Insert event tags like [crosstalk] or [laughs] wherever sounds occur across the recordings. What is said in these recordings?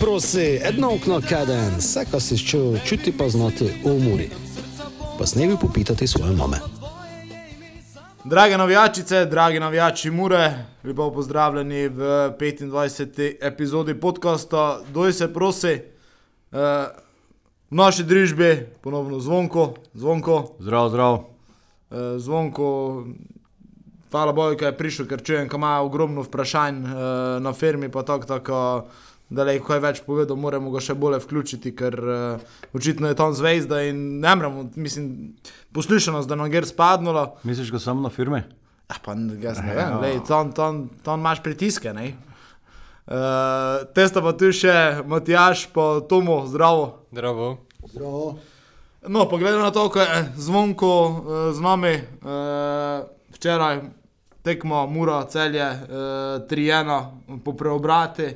Prosi, edno okno kaden, vse, kar si čutil, čuti pa znati v umori. Pa snevi popitati svoje mame. Drage navijačice, dragi navijači Mure, lepo pozdravljeni v 25. epizodi podcasta. Doj se prosi, eh, v naši družbi ponovno zvonko, zvonko, Zdrav, zdrav. eh, zvonko. Hvala Bogu, da je prišel, ker čujem, da ima ogromno vprašanj eh, na firmi, pa tako, tako da le kaj več povedal, moramo ga še bolje vključiti, ker eh, očitno je tam zvezda in ne moremo, mislim, poslušanost, da nam gre spadnula. Misliš, da samo na firmi? Ja, pa jaz ne vem, lej, tam, imaš pritiske. ne. Uh, Testa pa tu še Matjaš, pa Tomo, zdravo. Zdravo. No, pa glede na to, ko je zvonko uh, z nami, uh, včeraj tekmo Mura, celje, uh, 3-1 po preobrati,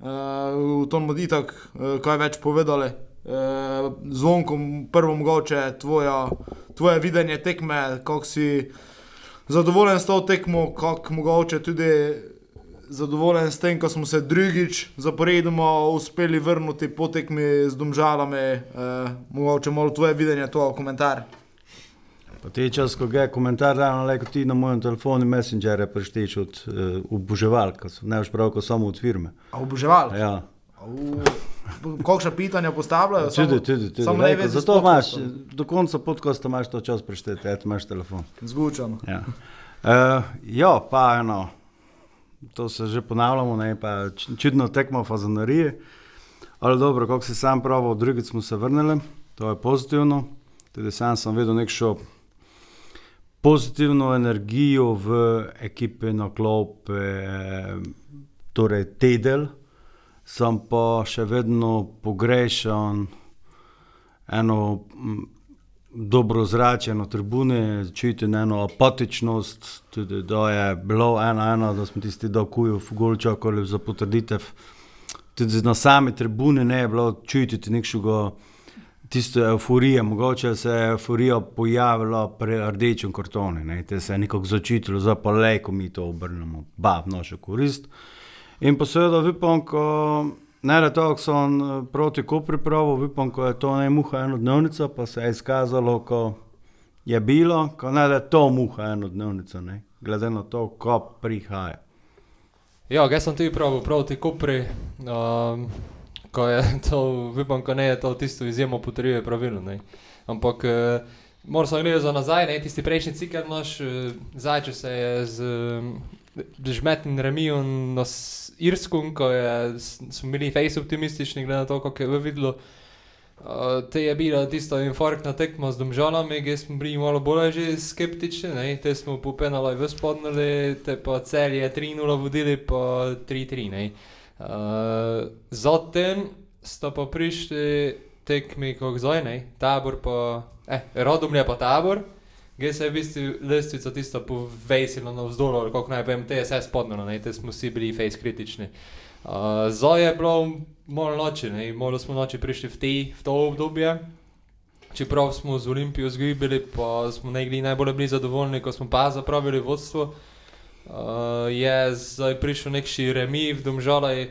uh, v tom moditak, uh, kaj več povedali. Uh, zvonko, prvo mogoče tvoja, tvoje videnje tekme, kako si zadovoljen s to tekmo, kako mogoče tudi zadovoljen s tem, ko smo se drugič zaporedoma uspeli vrniti po tekmi z domžalami. Eh, mogoče malo tvoje videnje, to komentar. Pa te čas, ko je komentar, ravno le kot ti na mojem telefonu, messengerje prešteš od uh, oboževal, ko so, ne veš prav, ko samo od firme. A oboževal? Ja. Kakšna pitanja postavljajo? Tudi, tudi, tudi. samo Lej, največ zato imaš, do konca podcasta imaš to čas prešteti, eto imaš telefon. Zvučano. Ja. Uh, ja, pa eno, to se že ponavljamo, ne, pa čudno tekmo fazanarije. Ali dobro, kako si sam pravi, drugič smo se vrnili, to je pozitivno. Tudi sam sem videl nekšo pozitivno energijo v ekipi na klopi, eh, torej tedel, sem pa še vedno pogrešan eno dobro zrače na tribuni, čutim eno apatičnost, tudi da je bilo ena, ena, da smo tisti, da kujo v gol čakali za potrditev. Tudi na sami tribuni ne je bilo čutiti nekšega tisto euforijo, mogoče se je euforija pojavila pri rdečem kartonu, ne, te se je nekako začutilo, zdaj pa le, ko mi to obrnemo, ba, v našo korist. In pa seveda, upam, ko ne da to, ko sem eh, proti Kopri pravil, upam, ko je to ne muha enodnevnica, pa se je izkazalo, ko je bilo, ko ne da to muha enodnevnica, ne, glede na to, ko prihaja. Ja, jaz sem tudi prav proti Kopri, um, ko je [laughs] to, upam, ko ne je to tisto izjemno potrjuje pravilno. Ne. Ampak uh, moram se gledati za nazaj, ne, tisti prejšnji cikl naš, uh, zajče se je z um, žmetnim remijem na Irskom, ko je, smo bili face optimistični, glede na to, kako je v videlo. Uh, te je bila tista infarktna tekma z domžalami, kjer smo bili malo bolj že skeptični, ne? te smo po penalaj vzpodnili, te pa cel je 3-0 vodili, pa 3-3. Ne. Uh, zatem sta pa prišli tekmi kot zdaj, ne? tabor pa, eh, Radomlje pa tabor, kjer se je v bistvu lestvica tista povesila na vzdolj, ali kako naj povem, te je vse spodnjeno, ne? te smo vsi bili face kritični. Uh, zdaj je bilo malo noči, ne? malo smo noči prišli v, te, v to obdobje. Čeprav smo z Olimpijo zgibili, pa smo ne bili najbolj bili zadovoljni, ko smo pa zapravili vodstvo. Uh, je zdaj prišel nek širemi v Domžalaj,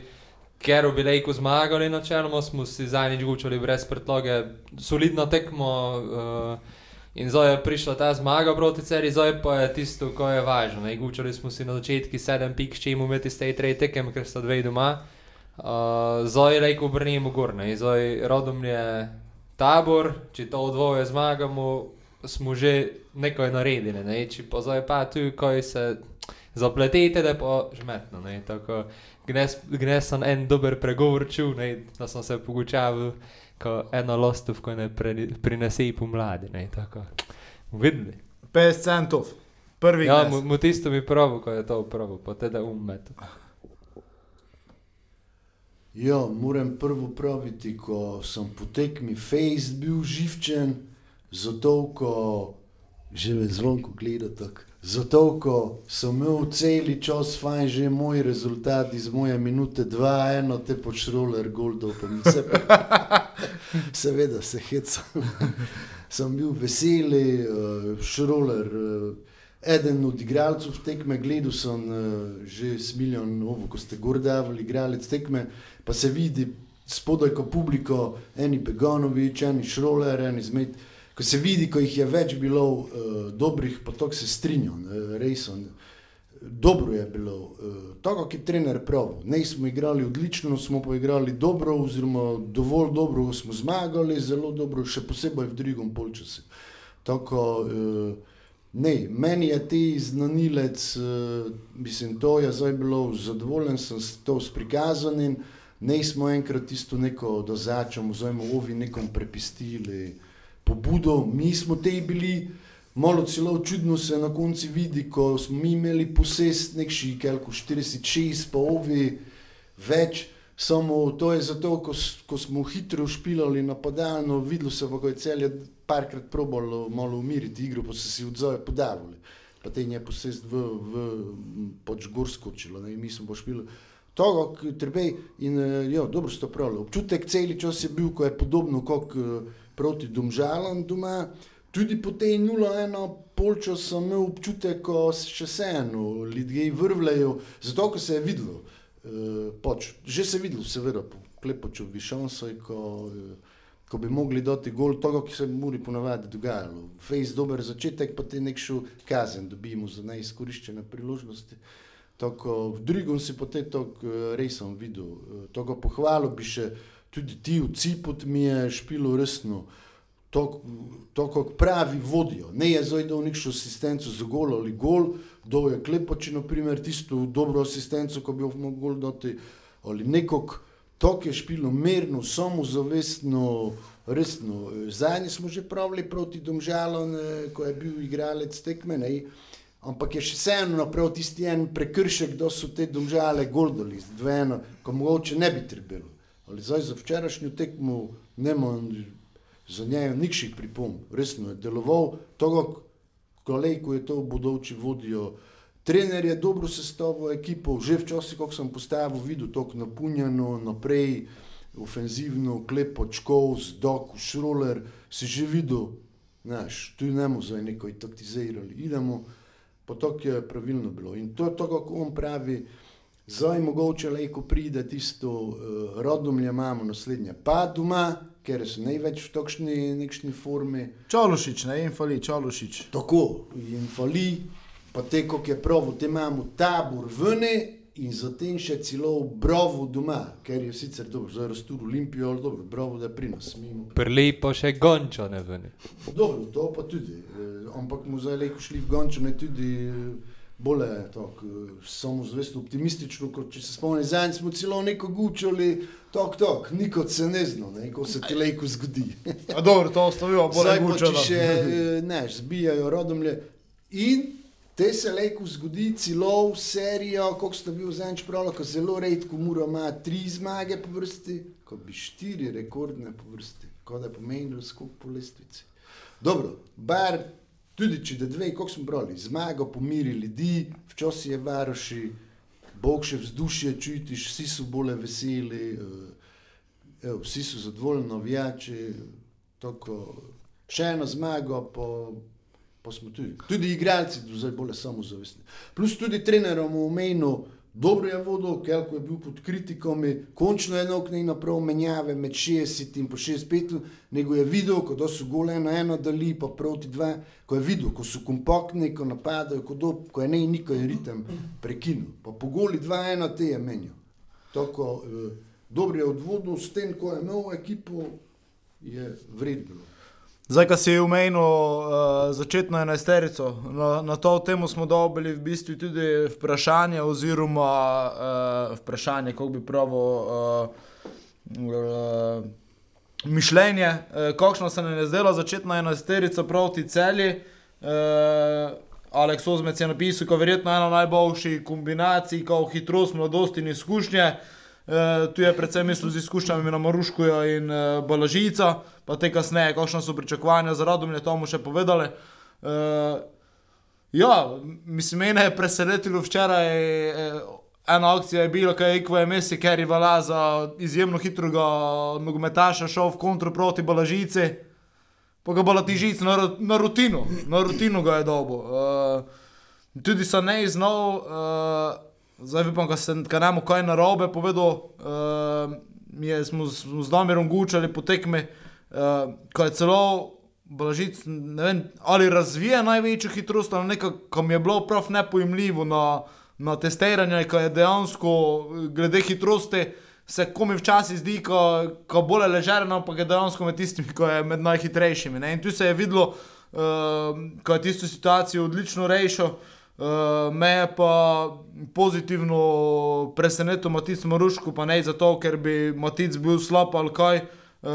ker bi lejko zmagali načeloma, smo si zadnjič gučali brez predloge, solidno tekmo. Uh, In zdaj je prišla ta zmaga proti celi, zdaj pa je tisto, ko je važno. ne. Gučali smo si na začetku sedem pik, če imamo imeti z tej trej tekem, ker sta dve doma. Uh, zdaj lejko obrnimo gor, ne. zdaj rodom je tabor, če to dvoje zmagamo, smo že nekaj naredili. Ne. Če pa zdaj pa tu, ko se zapletete, da je pa žmetno. Ne. Tako, Gnes, gnes sem en dober pregovor čul, ne, da sem se pogučal, ko eno lostovko ne pre, prinese pomladi. Ne, tako. Videli. 50 centov, prvi Ja, mu, mu tisto mi pravi, ko je to pravi, pa te da umet. Ja, moram prvo praviti, ko sem po tekmi Face bil živčen, zato ko že me zvonko gleda tako. Zato ko sem imel cel čas fajn, že moj rezultat iz moje minute 2-1, te poč roller goldov, pa mi [laughs] se seveda se hecam. sem bil veseli, uh, šroler, uh, eden od igralcev tekme, gledal sem uh, že s milijon, ovo, ko ste gordavali, igralec tekme, pa se vidi spodaj, ko publiko, eni Begonovič, eni Šroler, eni Zmed. Ko se vidi, ko jih je več bilo uh, dobrih, pa to se strinjam, uh, res. on- Dobro je bilo, uh, tako kot je trener prav. Ne smo igrali odlično, smo pa igrali dobro, oziroma dovolj dobro smo zmagali, zelo dobro, še posebej v drugem polčasu. Tako, uh, ne, meni je ti znanilec, uh, mislim, to je zdaj bilo zadovoljen, sem s to prikazanim. Ne smo enkrat tisto neko dozačamo, oziroma ovi nekom prepustili pobudo, mi smo te bili. Malo celo čudno se na koncu vidi, ko smo mi imeli posest nek šikelko 46, pa ovi več, samo to je zato, ko, ko smo hitro špilali napadalno, videlo se pa, ko je celje parkrat probalo malo umiriti igro, pa so si odzove podavali. Pa te je posest v, v pač gor skočilo, ne, mi smo pa špili. To, treba in eh, jo, dobro ste pravili. Občutek celi čas je bil, ko je podobno kot proti Domžalam doma. Tudi po tej 0-1 polčas sem imel občutek, ko se še vseeno ljudje vrvljajo, zato ker se je videlo. Uh, že se je videlo, seveda, po klepoču bi šanso, ko, eh, ko bi mogli dati gol, to, ki se muri ponavadi dogajalo. Fejs dober začetek, pa ti nekšo kazen dobimo za neizkoriščene priložnosti. Tako, v drugem si potem to res sem videl. Eh, To ga pohvalil bi še tudi ti v Cipot mi je špilo resno. To, to kot pravi vodijo. Ne je zdaj dal nekšno asistenco za gol ali gol, dal je klepoči, naprimer, tisto dobro asistenco, ko bi jo mogel dati, ali nekog, to je špilo merno, samozavestno, resno. Zadnji smo že pravili proti Domžalom, eh, ko je bil igralec tekme, ne, ampak je še vseeno naprav tisti en prekršek, da so te Domžale goldali, dvojeno, ko mogoče ne bi trebalo. Ali zdaj za včerajšnjo tekmo nema za njega nikših pripomb, resno je deloval, togo kolej, ko je to v bodoči vodijo. Trener je dobro sestavil ekipo, že včasih, ko sem postavil, videl to napunjeno, naprej, ofenzivno, klepo, čkov, zdok, šroler, si že videl, znaš, tu ne moremo zdaj neko taktizirali, idemo, pa to je pravilno bilo. In to je to, kako on pravi, zdaj mogoče lejko pride tisto uh, rodomlje, imamo naslednje, pa doma, ker so največ v takšni nekšni formi. Čalošič, ne, infali, Čalošič. Tako, in fali, pa te, kot je prav, te imamo tabor vne in zatem še celo brovo doma, ker je sicer dobro, zdaj rastur Olimpijo, ali dobro, brovo da je pri nas. Prli pa še gončo ne veni. Dobro, to pa tudi, eh, ampak mu zdaj leko šli v Gončane tudi eh, tako, eh, samozavestno optimistično, kot če se spomnim, zadnji smo celo neko gučali, tok, tok, nikot se ne ko se ti leko zgodi. A dobro, to ostavijo, bolj Zdaj pa če še eh, ne, zbijajo rodomlje. In te se leko zgodi celo v serijo, kot ste bil zadnjič pravili, ko zelo redko mora ima tri zmage po vrsti, ko bi štiri rekordne po vrsti, kot da je pomenilo skok po lestvici. Dobro, bar tudi če da dve, kot smo brali, zmago pomiri ljudi, včasih je varoši, bog še vzdušje čutiš, vsi so bolj veseli, eh, vsi so zadovoljni, navijači, tako, še eno zmago, pa, pa smo tudi. Tudi igralci so zdaj bolj samozavestni. Plus tudi trenerom v omenu, dobro je vodil, Kelko je bil pod kritikami, končno je nok ne naprav menjave med 60 in po 65, nego je videl, ko so gole eno eno dali, pa proti dva, ko je videl, ko so kompaktni, ko napadajo, ko, do, ko je ne niko in ritem prekinil. Pa po goli dva ena te je menil. Tako, eh, dobro je odvodil, s tem, ko je imel ekipo, je vredno. Zdaj, ko si umenil uh, začetno enajsterico, na, na to temo smo dobili v bistvu tudi vprašanje, oziroma uh, vprašanje, kako bi pravo uh, uh, mišljenje, uh, kakšno se nam je zdela začetna enajsterica proti celi. Uh, Aleks Ozmec je napisal, da je verjetno ena najboljših kombinacij, kot hitrost, mladost in izkušnje. Uh, tu je predvsem mislil z izkušnjami na Maruškoju in uh, Balažica, pa te kasneje, kakšno so pričakovanja za radom, je tomu še povedali. Uh, ja, mislim, mene je presenetilo včeraj. Eh, ena akcija je bila, ko je Ikva Messi, ker je vala za izjemno hitrega nogometaša šel v kontro proti Balažici, pa ga Balatižic na, ru- na rutino, na rutino ga je dobo. Uh, Tudi so ne znal, uh, zdaj upam, da se nam kaj narobe povedal. Uh, je, smo, smo z Domirom gučali po tekmi, uh, ko je celo Blažic, ne vem, ali razvija največjo hitrost, ali nekaj, ko mi je bilo prav nepojemljivo na, na testiranju, ko je dejansko glede hitrosti. Se komi včasih zdi, ko, ko bolj ležerno, ampak je dejansko med tistimi, ki je med najhitrejšimi. Ne? In tu se je videlo, uh, ko je tisto situacijo odlično rešil. Me je pa pozitivno presenetil Matic Maruško, pa ne zato, ker bi Matic bil slab ali kaj. Uh,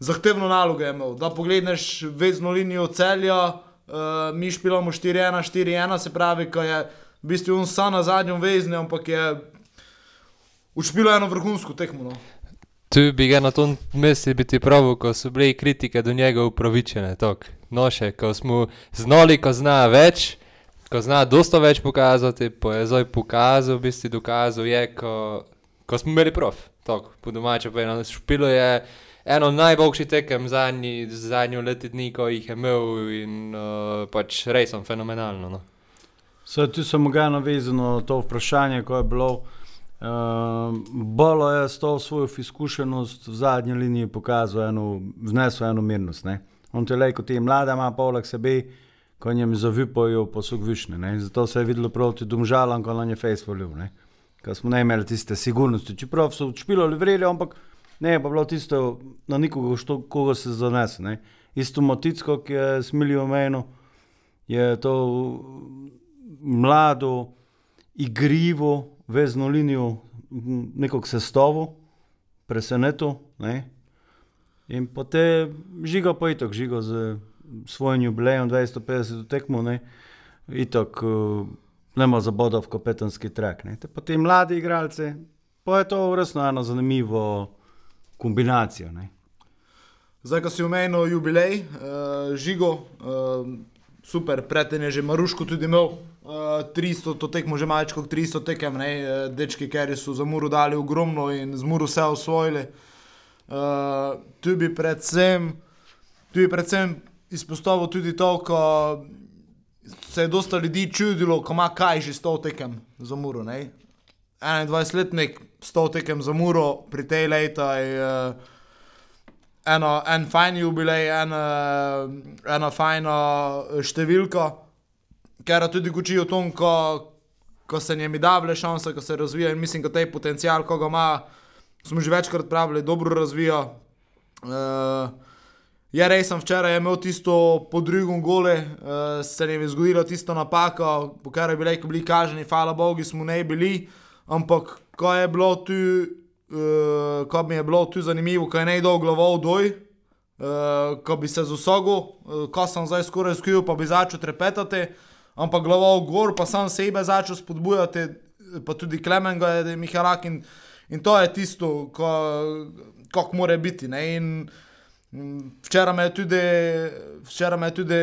zahtevno nalogo je imel. Da pogledeš vezno linijo celja, uh, mi špilamo 4-1, 4-1, se pravi, ko je v bistvu on sam na zadnjem vezni, ampak je učpilo eno vrhunsko tekmo. No. Tu bi ga na tom mestu biti prav, ko so bile kritike do njega upravičene. Tok. Noše, ko smo znali, ko zna več, ko zna dosta več pokazati, pa je zdaj pokazal, v bistvu dokazal je, ko, ko smo imeli prav. Tok, po domače povedano, špilo je eno najboljših tekem zadnji, zadnjo leti dni, ko jih je imel in uh, pač res sem fenomenalno. No. Se tu sem ga navezal na to vprašanje, ko je bilo. Uh, Bolo je s to svojo izkušenost v zadnji liniji pokazal, vnesel eno mirnost. Ne? On te le, kot je mlada, ima poleg sebe, ko njem zavipajo posug višne. Ne? Zato se je videlo proti domžalam, ko nam je Facebook, ko smo ne imeli tiste sigurnosti. Čeprav so špilali vreli, ampak ne, pa bilo tisto na nikogo, što, koga se zanese. Ne? Isto Moticko, ki je smilil menu, je to mlado, igrivo, vezno linijo, nekog sestavo, presenetil. Ne? In potem žiga pa itok, žiga z svojim jubilejem 250 tekmo, ne? itok uh, nema zabodov kapetanski trek. Ne? Te potem mladi igralci, pa je to resno eno zanimivo kombinacijo. Ne? Zdaj, ko si omenil jubilej, uh, žigo, uh, super, preten je že Maruško tudi imel. Uh, 300, to tekmo že malo kot 300 tekem, ne, dečki, ker so za Muru dali ogromno in z Muru vse osvojili. Uh, tu bi predvsem, tu bi predvsem izpostavil tudi to, ko se je dosta ljudi čudilo, ko ima kaj že 100 tekem za Muru. Ne. 21-letnik, 100 tekem za Muro, pri tej leti je uh, eno, en fajn jubilej, ena, ena fajna številka, ker tudi uči o tom, ko, ko se njemi da vle šanse, ko se razvija in mislim, da ta potencial, ko ga ima, smo že večkrat pravili, dobro razvija. Uh, Je res, sem včeraj imel tisto po drugem gole, uh, se jim je zgodila tisto napaka, po kateri bi rekli, bili kaženi, hvala Bogu, smo ne bili. Ampak, ko je bilo tu, uh, ko mi je bilo tu zanimivo, ko je ne dolgo glavo doj, uh, ko bi se z usogo, uh, ko sem zdaj skoraj skril, pa bi začel trepetati, ampak glavo gor, pa sem sebe začel spodbujati, pa tudi Klemen ga je Mihalak in, in to je tisto, kako mora biti. Včeraj me je tudi, včeraj me je tudi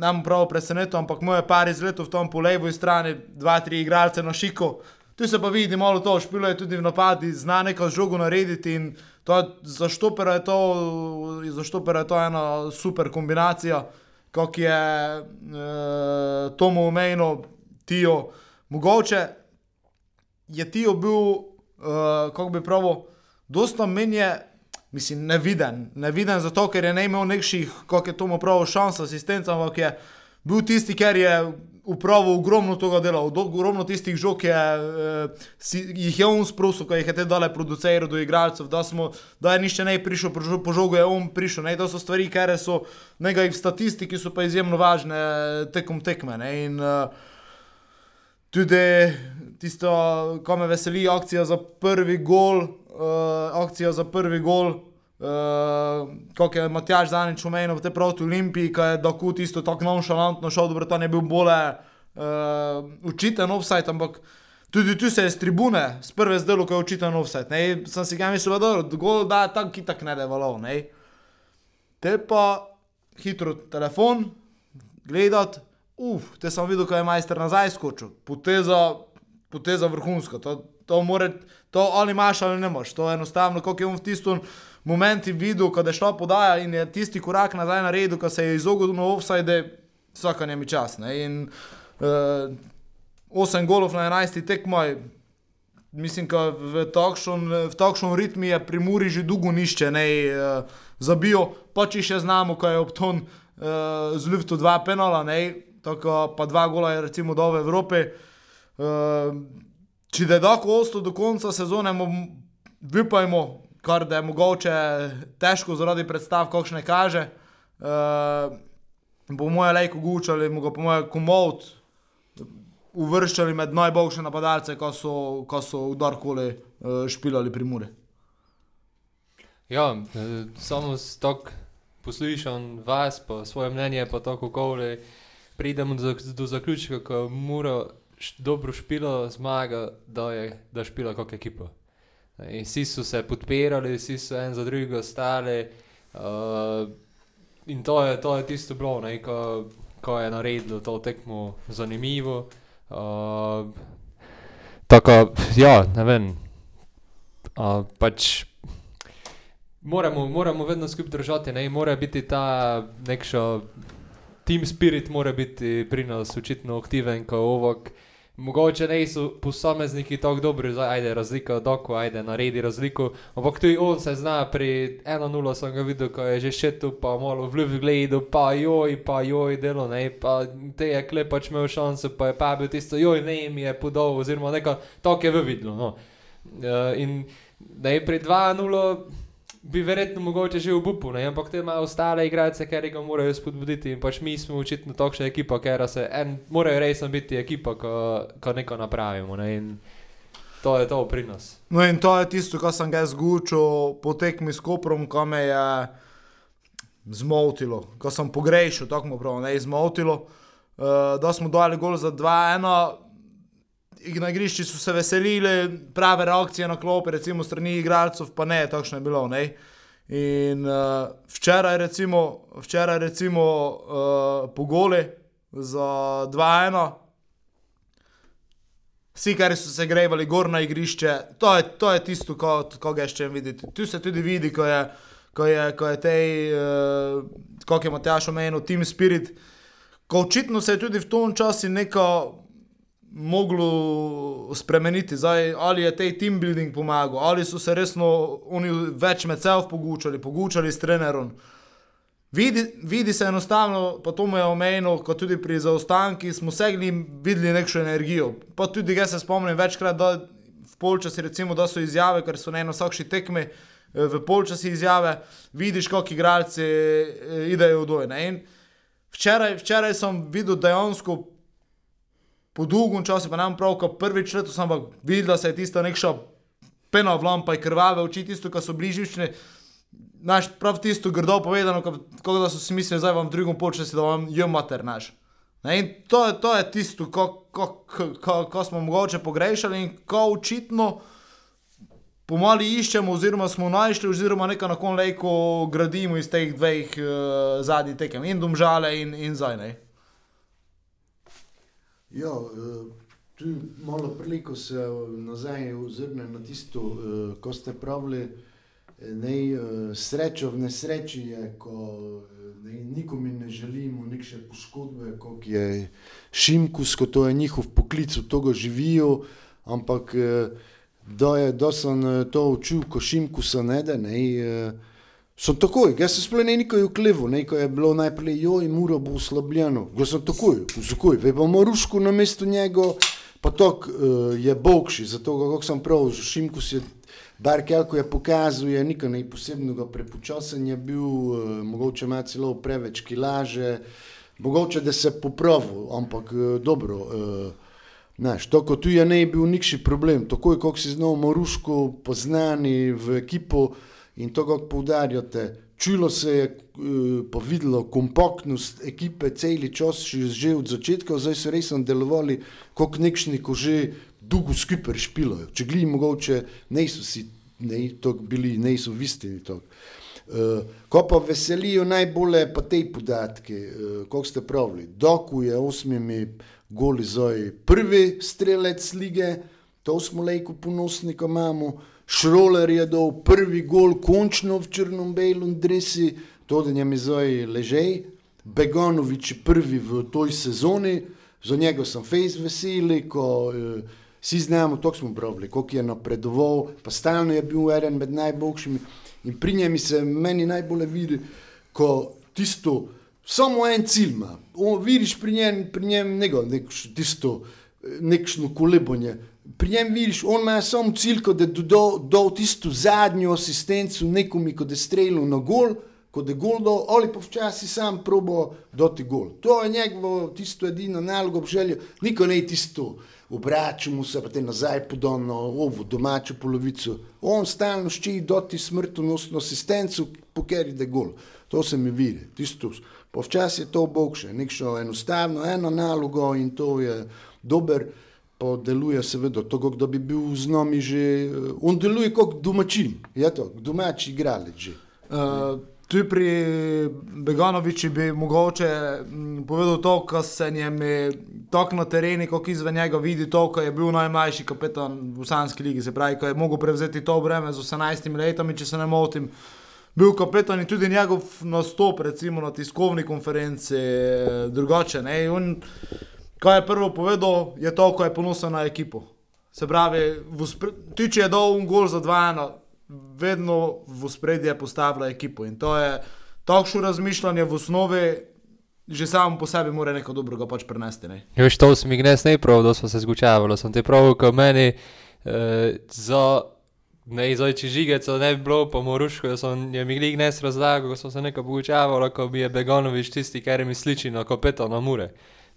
nam prav presenetil, ampak moj par izletov v tom po levi strani, dva, tri igralce na šiko, Tu se pa vidi malo to, špilo je tudi v napadi, zna neko žogo narediti in to, za štopera je to, za štopera je to ena super kombinacija, kot je e, Tomo omenil, Tijo. Mogoče je Tijo bil, e, kako bi pravil, dosta menje, mislim, neviden. Neviden zato, ker je ne imel nekših, kot je Tomo pravil, šans asistenca, ampak je bil tisti, ker je upravo ogromno tega dela, ogromno tistih žog je, eh, si, jih je on sprosil, ko jih je te dale producerju do igralcev, da, smo, da je nišče ne prišel, po žogu je on prišel. Ne? To so stvari, ker so nekaj v statistiki, so pa izjemno važne eh, tekom tekme. Ne? In uh, tudi tisto, ko me veseli, akcija za prvi gol, uh, akcija za prvi gol. Uh, kot je Matjaž Zanič omenil, te proti Olimpiji, ki je tako tisto tako nonšalantno šel, da je bil bolje uh, učiten offside, ampak tudi tu se je z tribune, s prve zdelo, ko je učiten offside. Ne? Sem si ga mislil, da je gol, da je tako, ki tako ne devalo. Ne? Te pa hitro telefon, gledati, uf, te sem videl, ko je majster nazaj skočil, poteza, poteza vrhunska. To, to, more, to ali imaš ali ne imaš, to je enostavno, kot je on v tistem momenti videl, ko je šla podaja in je tisti korak nazaj naredil, ko se je izognil na offside, vsaka njemi čas. Ne? In Uh, 8 golov na 11 tekmoj. Mislim, da v takšnem ritmu je pri Muri že dolgo nišče ne uh, zabijo, pa če še znamo, ko je obton uh, z Ljubtu dva penala, ne, tako pa dva gola je recimo do Evrope. Uh, če da je tako ostalo do konca sezone, vipajmo, kar da je mogoče težko zaradi predstav, kakšne kaže. Uh, bo moje lajko gučali, mu ga po moje komod uvrščali med najboljše napadalce, ko so, ko so kdorkoli uh, špilali pri Muri. Ja, eh, samo stok poslušam vas, pa svoje mnenje, pa tako koli pridemo do, do zaključka, ko mora dobro špilo zmaga, da je da špila kot ekipa. In vsi so se podpirali, vsi so en za drugega stali. Uh, in to je, to je tisto bilo, ne, ko, ko je naredilo to tekmo zanimivo. Uh, tako, ja, ne vem. Uh, pač moramo, moramo vedno skupaj držati, ne, mora biti ta nekša team spirit, mora biti pri nas očitno aktiven, ko ovok. Mogoče ne so posamezniki tako dobri, da ajde razlika, doko ajde naredi razliko, ampak tudi on se zna, pri 1-0 sem ga videl, ko je že še tu, pa malo v ljubi gledal, pa joj, pa joj delo, ne, pa te je klepač imel šanso, pa je pa bil tisto, joj, ne, mi je podal, oziroma nekaj, tako je v vidlo, no. Uh, in ne, pri 2-0 bi verjetno mogoče že v Bupu, ne? ampak te imajo ostale igralce, ker ga morajo spodbuditi. In pač mi smo očitno takšna ekipa, ker se en, morajo resno biti ekipa, ko, ko nekaj napravimo. Ne? In to je to pri nas. No in to je tisto, kar sem ga zgučil po tekmi s Koprom, ko me je zmotilo, ko sem pogrešil, tako mu prav, ne izmotilo. Uh, da smo dali gol za 2-1 na igrišču so se veselili, prave reakcije na klopi, recimo strani igralcev, pa ne, takšno je bilo. Ne? In uh, včeraj, recimo, včeraj recimo uh, po goli za 2-1, vsi, ki so se grevali gor na igrišče, to je, to je tisto, ko ga še vidite. Tu se tudi vidi, ko je, ko je, ko je tej, uh, kako je Matjaš omenil, team spirit. Ko očitno se je tudi v tom času neko moglo spremeniti, Zdaj, ali je tej team building pomagal, ali so se resno oni več med seboj pogučali, pogučali s trenerom. Vidi, vidi se enostavno, pa to mu je omenjeno, kot tudi pri zaostankih, smo segli in videli neko energijo. Pa tudi jaz se spomnim večkrat, da v polčasi, recimo, da so izjave, ker so na eno vsakši tekmi, eh, v polčasi izjave, vidiš, kako igralci eh, idejo v dojne. Včeraj, včeraj sem videl dejansko po dolgem času, pa nam prav, ko prvič leto sem videl, da se je tisto nekša pena v lampa, krvave oči, tisto, kar so bližnjične. Naš prav tisto grdo povedano, kako da so si mislili, da vam drugom počasi, da vam je mater naš. Ne, in to je, to je tisto, ko, ko, ko, ko smo mogoče pogrešali in ko očitno pomali iščemo, oziroma smo našli, oziroma nekaj na konlejko gradimo iz teh dveh uh, zadnjih tekem, in domžale in, in zdaj ne. Ja, eh, tu malo priliko se nazaj ozrne na tisto, eh, ko ste pravili, eh, ne srečo v nesreči je, ko nikomu ne želimo nekše poškodbe, kot je Šimkus, ko to je njihov poklic, v togo živijo, ampak da je, da sem to učil, ko Šimkusa ne da, ne, Sem takoj, jaz sem sploh nekaj ukleval, nekaj je bilo najprej, joj, mura bo uslabljeno. Jaz sem takoj, takoj, ve pa Maruško na mestu njega, pa to uh, je bogši, zato kako sem prav, z Šimku si je, bar kelko je pokazal, je nikaj ne posebnega prepočasen je bil, uh, mogoče ima celo preveč kilaže, mogoče da se popravil, ampak uh, dobro. Uh, Znaš, to, ko tu je ne bil nikši problem, takoj, kako si znal Maruško poznani v ekipo, in to, kako poudarjate, čulo se je uh, pa videlo kompaktnost ekipe, cel čas, že od začetka, zdaj so res delovali kot nekšni, ko že dolgo skupaj špilajo. Če gli mogoče, ne so si ne, bili, ne so vistini. Uh, ko pa veselijo najbolje pa te podatke, uh, kot ste pravili, Doku je osmimi goli zdaj prvi strelec lige, to smo lejko ponosni, ko imamo. Šroler je dal prvi gol, končno v črno-belem dresi, to da njemu zdaj ležej. Beganovič je prvi v toj sezoni, za njega sem fejs veseli, ko uh, vsi znamo, to smo pravili, koliko je napredoval, pa stalno je bil eden med najboljšimi. In pri njemi se meni najbolj vidi, ko tisto, samo en cilj ima. On, vidiš pri njem, pri njem nego, nek, tisto, nekšno kolebanje. Pri njem vidiš, on ima samo cilj, da do, do tisto zadnjo asistenco nekomu, ko da strelil na gol, ko da gol do, ali pa včasih sam probo doti gol. To je njegovo tisto edino nalogo, željo, niko ne tisto. Obračamo se, pa te nazaj podano, ovo domačo polovico. On stalno ščiti doti smrtonosno asistenco, pokeri da gol. To se mi vidi, tisto. Pa včasih je to bogše, nekšno enostavno, eno nalogo in to je dober, pa deluje seveda, to kot da bi bil z nami že, on deluje kot domačin, je to, domač igralec že. Uh, tu pri Beganoviču bi mogoče m, povedal to, kar se njemi tako na terenu, kot izven njega vidi to, ko je bil najmlajši kapetan v Sanski ligi, se pravi, ko je mogel prevzeti to breme z 18 letami, če se ne motim. Bil kapetan in tudi njegov nastop, recimo na tiskovni konferenci, eh, drugače. Ne? In kaj je prvo povedal, je to, ko je ponosen na ekipo. Se pravi, v spre- ti če je dal un gol za 2-1, vedno v spredje postavlja ekipo. In to je takšno razmišljanje v osnovi, že samo po sebi mora nekaj dobrega pač prenesti. Ne? Ja, veš, to sem jih ne prav, da smo se zgučavali. Sem ti prav, ko meni eh, za ne izojči žigec, ne bi bilo po morušku, da sem jim jih nes razlagal, ko smo se nekaj pogučavali, ko bi je Beganovič tisti, kar mi sliči na kopeta na mure.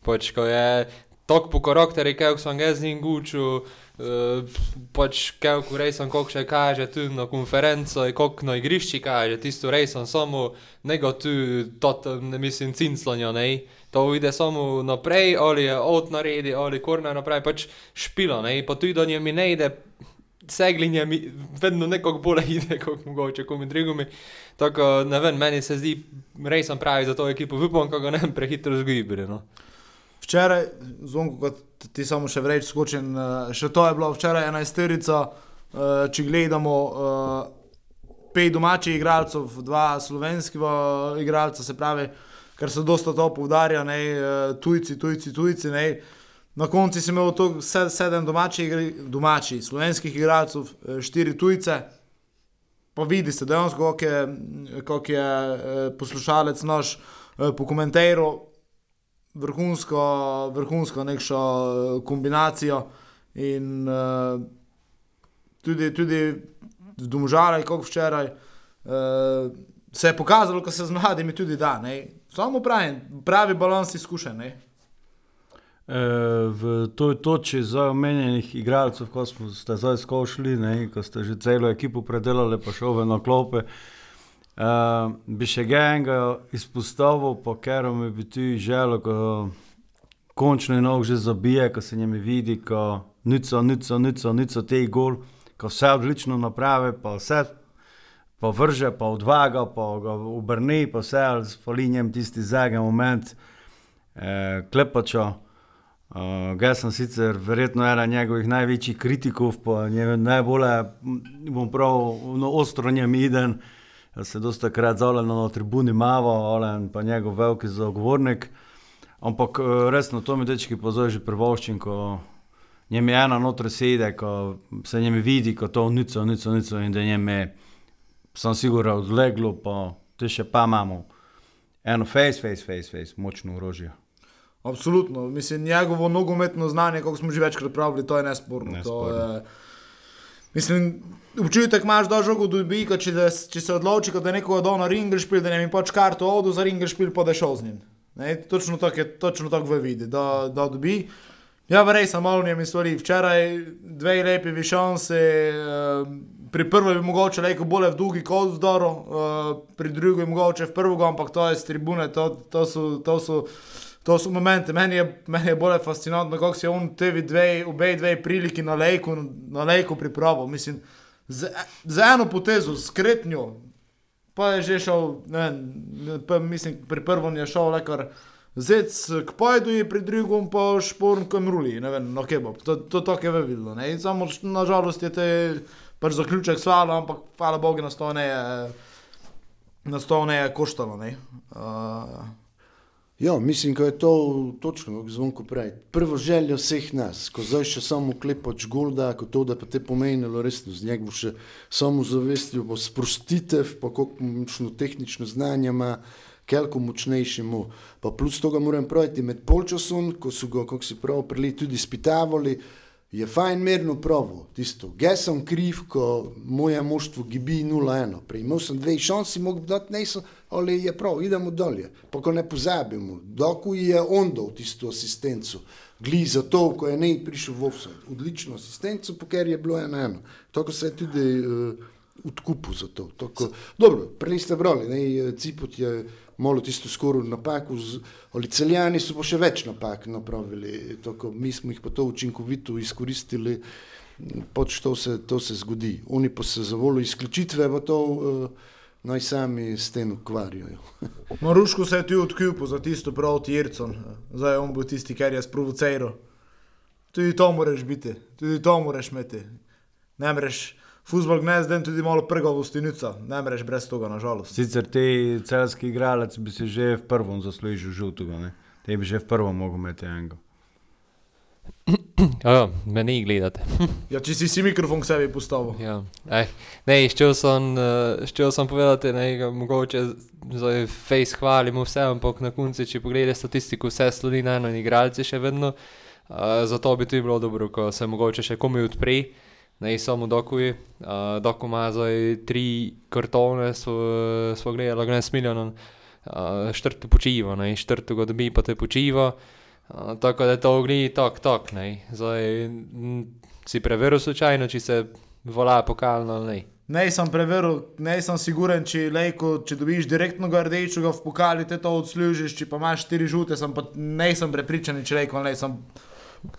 Pač, ko je tok po karakteri, kaj sem ga z njim gučil, eh, pač kaj v rejsem, koliko še kaže tu na konferenco, koliko na igrišči kaže, tisto rejsem samo, nego tu, tot, ne mislim, cinclanja, ne. To ide samo naprej, ali je od naredi, ali korna naprej, pač špilo, ne, pa tudi do nje mi ne ide, seglinje mi vedno nekako bolje [laughs] ide, kot mogoče komi drugimi. Tako, ne vem, meni se zdi, res sem pravi za to ekipo, upam, kako ga ne prehitro zgibili, no. Včeraj, zvonko, kot ti samo še vreč skočen, eh, še to je bilo včeraj enajsterica, eh, če gledamo eh, pet domačih igralcev, dva slovenski igralca, se pravi, ker se dosta to povdarja, ne, tujci, tujci, tujci, ne. Na koncu si imel to se- sedem domačih, domačih slovenskih igralcev, štiri tujce. Pa vidi se dejansko, kako je, kako je poslušalec naš eh, pokomentiral, vrhunsko, vrhunsko nekšo eh, kombinacijo. In uh, tudi, tudi v Domžalah, kot včeraj, uh, se je pokazalo, da se z mladimi tudi da. Ne? Samo pravi, pravi balans izkušen. Ne? E, v toj točki za omenjenih igralcev, ko smo zdaj skošli, ko ste že celo ekipo predelali, pa šove na klope, e, bi še ga enega izpostavil, pa ker mi bi ti želel, ko končno je nog že zabije, ko se njemi vidi, ko nico, nico, nico, nico te gol, ko vse odlično naprave, pa vse pa vrže, pa odvaga, pa ga obrni, pa vse, ali fali njem tisti zadnji moment, e, klepačo. Uh, Jaz sem sicer verjetno ena njegovih največjih kritikov, pa njegov najbolj, bom prav, no, ostro njem. Jaz se dosta krat zavljam na tribuni Mavo, Olen pa njegov veliki zagovornik. Ampak eh, resno, to mi dečki pozor že privoščim, ko njem je ena notra sede, ko se njem vidi, ko to nico, nico, nico in da njem je, sem siguran, odleglo, pa te še pa imamo. Eno face, face, face, face, močno orožje. Absolutno, mislim, njegovo nogometno znanje, kot smo že večkrat pravili, to je nesporno. To Nesporno. je, mislim, občutek imaš, da žogo dobi, ko če, da, če se odloči, da nekoga da na ringeršpil, da ne mi pač karto odu za ringeršpil, pa da je šel z njim. Ne, točno tako je, točno tako v vidi, da, da dobi. Ja, verjej sem malo njemi stvari. Včeraj dve lepi višanse, eh, pri prvi bi mogoče rekel bolje v dolgi kot v zdoru, eh, pri drugi mogoče v prvoga, ampak to je z tribune, to, to so. To so To so momenti, meni je, meni je bolj fascinantno, kako je on te dve, obe dve priliki na lejku, na lejku pripravil. Mislim, z, z eno potezo, s kretnjo, pa je že šel, ne, vem, pa, mislim, pri prvem je šel lekar zec k pojdu in pri drugem pa šporn k mruli, ne vem, na kebab. To, to tako je videlo, ne. In samo nažalost je te pač zaključek svalo, ampak hvala Bogu nas to ne je, nas to ne je koštalo, ne. Uh, Ja, mislim, da je to točno, kako zvonko pravi. Prvo željo vseh nas, ko zdaj še samo klepač golda, ko to, da pa te pomenilo resno, z njega še samo zavestjo, bo sprostitev, pa koliko močno tehnično znanje ima, kelko močnejši mu. Pa plus toga moram praviti, med polčasom, ko so ga, kako si prav prili, tudi spitavali, je fajn merno pravo, tisto. Jaz sem kriv, ko moje moštvo gibi 0-1. Prej imel sem dve šansi, mogo bi dati nisem, ali je prav, idemo dolje. Pa ko ne pozabimo, doku je on dal tisto asistenco. Gli za to, ko je nej prišel v offside. Odlično asistenco, pa ker je bilo 1-1. Tako se je tudi uh, odkupil za to. Tako, dobro, prej ste brali, ne, Cipot je malo tisto skoro napako, z- ali celjani so pa še več napak napravili, tako, mi smo jih pa to učinkovito izkoristili, pač to se, to se zgodi. Oni pa se za voljo izključitve, pa to uh, naj sami s tem ukvarjajo. [laughs] Maruško se je tu odkupil za tisto proti Ircon, zdaj on bo tisti, ker je sprovociral. Tudi to moraš biti, tudi to moraš imeti. Ne mreš, futbol gnez, den tudi malo prgal v stenica, ne mreš brez toga, nažalost. Sicer ti celski igralec bi se že v prvom zaslužil žutega, ne? Te bi že v prvom mogel imeti enega. Ja, me ni gledate. Ja, če si si mikrofon k sebi postavil. Ja. Ej, ne, ščel sem, ščel sem povedati, ne, mogoče zdaj face hvalimo vse, ampak na koncu, če pogledate statistiko, vse sloni na eno in igralci še vedno. Uh, zato bi tudi bilo dobro, ko se mogoče še komi odpre, samo dokuji. Uh, doku ima zdaj tri kartone, smo, gledali, ne smiljanom, uh, štrto počiva, ne, štrto ga dobi, pa te počiva. Uh, tako da je to gli, tak, tak, ne. Zdaj, m, si preveril slučajno, če se vola pokalno ali ne. Ne, sem preveril, ne sem siguren, če, lejko, če dobiš direktno ga rdečega v pokali, te to odslužiš, če pa imaš štiri žute, sem pa ne sem prepričan, če lejko, ne sem.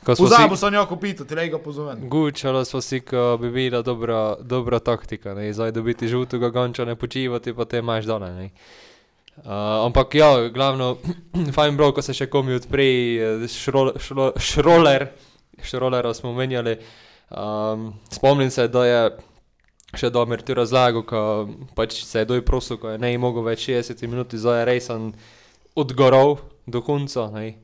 Pozabil si, sem jo kupiti, lej ga pozovem. gučalo smo si, ko bi bila dobra, dobra taktika, ne, zdaj dobiti žutega gonča, ne počivati, pa te imaš dole, ne. Uh, ampak ja, glavno, [clears throat] fajn bilo, ko se še komi odpre, eh, šrol, šro, šroler, šrolera smo omenjali. Um, spomnim se, da je še Domir tu razlagal, ko pač se je doj prosil, ko je ne mogel več 60 minut, zdaj je rejsan odgoral do konca. Ne.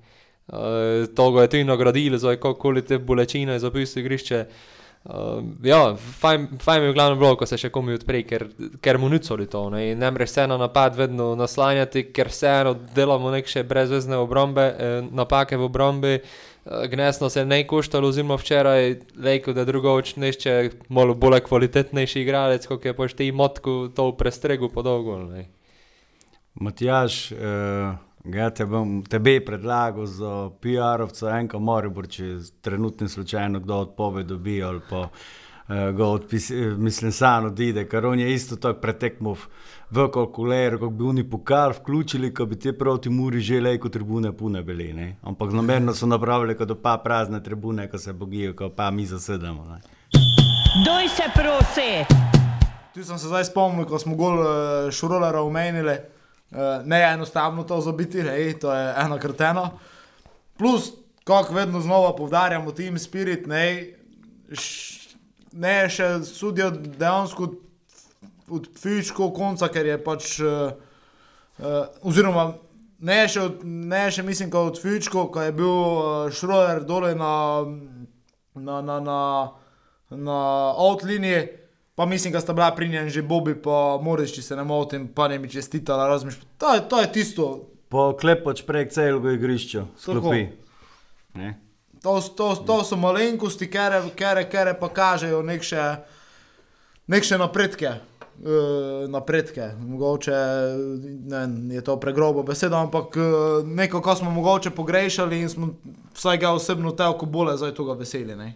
Uh, to ga je tudi nagradilo, zdaj kakoli te bolečine je zapisal igrišče. Uh, ja, fajn, fajn je glavno bilo, ko se še komi odpre, ker, ker mu nucoli to. Ne, ne moreš se na napad vedno naslanjati, ker vseeno delamo neke brezvezne obrambe, eh, napake v obrambi. Eh, Gnesno se ne koštalo, oziroma včeraj rekel, da drugoč nešče malo bolj kvalitetnejši igralec, kot je pač ti motku to prestregu podolgo. Ne. Matjaš, uh, ja te bom tebe predlagal za PR-ovca, enka Moribor, če trenutno slučajno kdo odpoved dobi ali pa uh, ga odpis, eh, mislim, sam odide, ker on je isto tako pretekmo v kalkuler, kako bi oni pokal vključili, ko bi te proti Muri že lejko tribune pune bili, ne? Ampak namerno so napravili, kot pa prazne tribune, ko se bogijo, ko pa mi zasedamo. Ne? Doj se prosi! Tu sem se zdaj spomnil, ko smo gol uh, šurolera omenili. Uh, ne je enostavno to zabiti, hej, to je eno krteno. Plus, kako vedno znova povdarjamo, team spirit, ne, ne še sudijo dejansko od, fizičkega konca, ker je pač, uh, uh, oziroma ne še, od, ne še mislim, kot od fizičkega, ko je bil uh, šroler dole na, na, na, na, na outliniji. Pa mislim, da sta bila pri njem že Bobi, pa Moriš, če se ne motim, pa ne mi čestitala, razmišljam. To, je- to je tisto, Po klepoč prek celega igrišča, sklopi. To, to, to so malenkosti, kere, kere, kere pa kažejo nekše, nekše napredke. Uh, napredke, mogoče ne, je to pregrobo beseda, ampak uh, neko, kar smo mogoče pogrešali in smo vsaj ga osebno telko bolje zdaj tega veseli. Ne?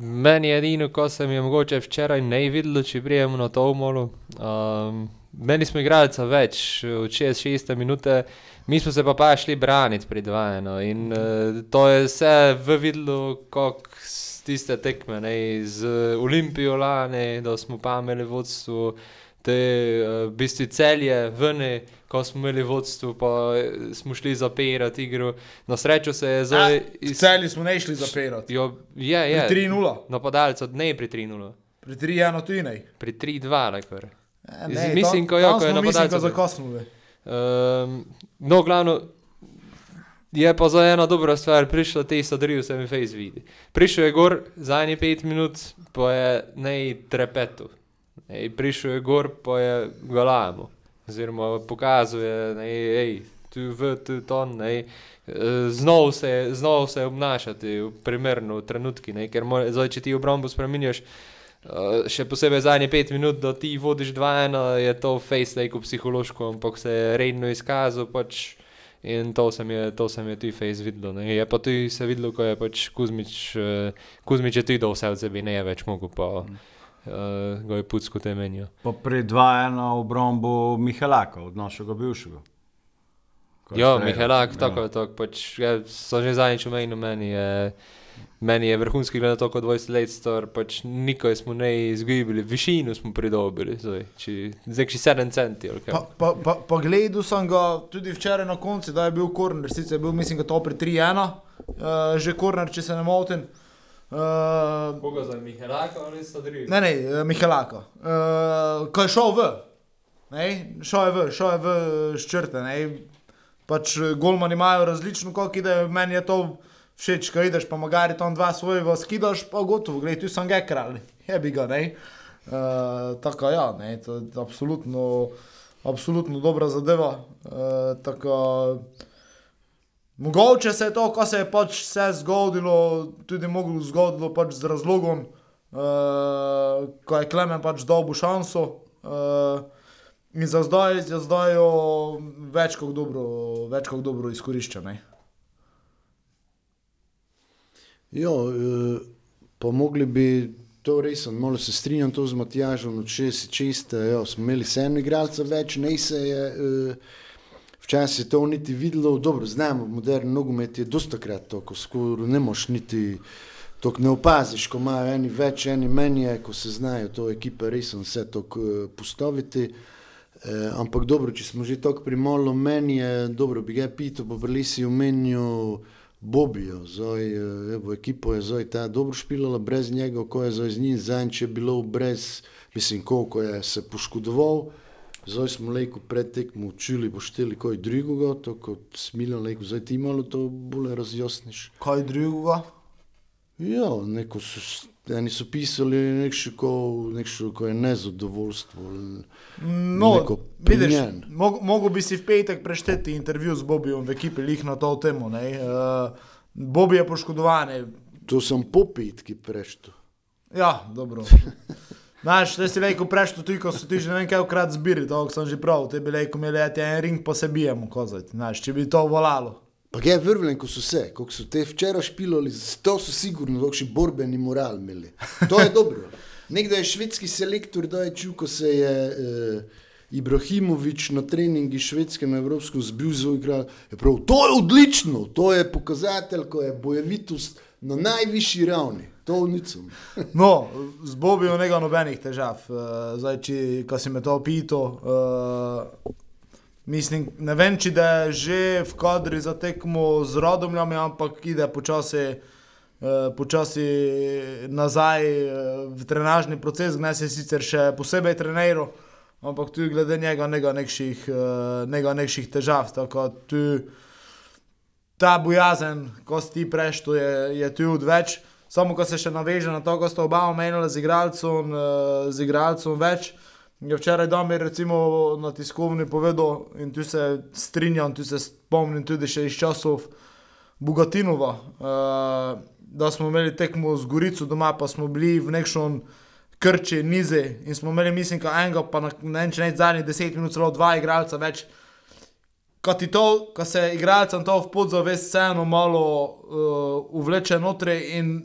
Meni edino, ko sem je mogoče včeraj ne videl, če prijemo na to umolo. Um, meni smo igralca več, od 6-6 minute, mi smo se pa pa šli braniti pri 2-1. In uh, to je vse v videlu, s tiste tekme, ne, z Olimpijo lani, da smo pa imeli vodstvo, te uh, bistvi celje, vne. Ko smo imeli vodstvo, pa eh, smo šli zapirati igro. Na srečo se je zdaj. V celi smo ne šli zapirati. Jo, je, je. Pri 3-0, Napadalca, ne pri 3-0, pri 3-1 tudi ne. pri 3-2, lekar. E, Mislim, ko jo, ko je napadalca zakosnili. Um, no, glavno, Je pa za ena dobra stvar, prišla te sadrijo se mi face vidi. Prišel je gor za eni pet minut, pa je nej trepetu. Ej, prišel je gor, pa je galamo. Oziroma pokazuje, nej, ej, tu v, tu ton. Eh, Znov se, znov se obnašati v primerno trenutki, ne, ker more, zdaj, če ti obrambo spremenjaš, uh, še posebej zadnje pet minut, da ti vodiš 2-1, je to face like psihološko, ampak se je redno izkazal pač in to se mi je, to se mi je tudi face videlo. Ne. Je pa tudi se videlo, ko je pač Kuzmič, uh, Kuzmič je tudi dal vse od sebe, ne je več mogel pa uh, ga je pucko temenjo. Pa pri 2-1 obrambo Mihelaka, od našega bivšega. Ja. Mihelak, tako je to, pač, ja, so že zadnjič omenil, meni je, meni je vrhunski glede to, kot 20 let star, pač nikoj smo ne izgubili, višino smo pridobili, zdaj, či, zdaj či 7 centi, ali Pa, pa, pa, pa gledal sem ga tudi včeraj na koncu, da je bil korner, sicer je bil, mislim, da to pri 3-1, uh, že korner, če se ne motim. Uh, Koga za Mihelaka ali Sadri? ne, ne, eh, Mihalaka. Uh, ko je šel v, ne, šel je v, šel je v ščrte. Ne, pač eh, golmani imajo različno, kako ide, meni je to všeč, ko ideš, pa magari tam dva svojega skidaš, pa gotovo, gledaj, tu sem ga kral, [laughs] je bi ga, ne. Uh, tako ja, ne, to je absolutno, absolutno dobra zadeva. Uh, tako, mogoče se je to, ko se je pač vse zgodilo, tudi moglo zgodilo pač z razlogom, uh, ko je Klemen pač dobil šanso. Uh, in za zdaj, za zdaj jo več kot dobro, več kot dobro izkorišča. Ne? Ja, eh, pa mogli bi to res, malo se strinjam to z Matjažem, od 66, ja, smo imeli sedem igralcev več, ne se je. eh, Včasih je to niti videlo, dobro, znamo, moderni nogomet je dostakrat to, ko skoraj ne moš niti, to ne opaziš, ko imajo eni več, eni menje, ko se znajo to ekipe res vse to postaviti. Eh, ampak dobro, če smo že tako pri molu, meni je dobro, bi ga pital, pa bili si omenil Bobijo, zdaj, eh, evo, ekipo je zdaj ta dobro špilala, brez njega, ko je zdaj z njim zanj, če je bilo brez, mislim, koliko je se poškodoval. Zdaj smo leko pred tekmo učili, pošteli kaj drugega, to kot smilno leko, zdaj ti malo to bolje razjasniš. Kaj drugega? Ja, neko so, eni so pisali nekšo, ko, nekšo, ko je nezadovoljstvo. No, neko vidiš, mog, mogo bi si v petek prešteti intervju z Bobijem v ekipi lih na to temo. ne. Uh, Bobi je poškodovan. To sem popitki prešto. Ja, dobro. [laughs] Znaš, te si rekel prešto, tudi ko so ti že ne vem kaj krat zbiri, to sem že prav, te bi rekel, imeli eti en ring, pa se bijemo kozati. Znaš, če bi to volalo. Pa je vrvlen, ko so se, kako so te včeraj špilali, to so sigurno dokši borbeni moral imeli. To je dobro. Nekdo je švedski selektor, da je čul, ko se je eh, Ibrahimovič na treningi švedskem evropskem zbil za igro. Je prav, to je odlično, to je pokazatelj, ko je bojevitost na najvišji ravni. To nicem. [laughs] No, z Bobijem nega nobenih težav. Uh, zdaj, če si me to opital, uh, mislim, ne vem, če je že v kadri za tekmo z rodomljami, ampak ide počasi. Uh, počasi nazaj uh, v trenažni proces, gnaj se sicer še posebej treniral, ampak tudi glede njega nekaj nekših, uh, nekaj nekših težav. Tako tu ta bojazen, ko si ti preštu, je, je tu odveč. Samo ko se še naveže na to, ko sta oba omenila z igralcem, uh, z igralcem več. Je včeraj Damir recimo na tiskovni povedal in tu se strinjam, tu se spomnim tudi še iz časov Bogatinova, uh, da smo imeli tekmo z Gorico doma, pa smo bili v nekšnem krči, nize in smo imeli, mislim, ka enega, pa na ne vem, če ne zadnjih deset minut, celo dva igralca več. Ko ti to, ko se igralcem to v podzavest vseeno malo uh, uvleče notri in,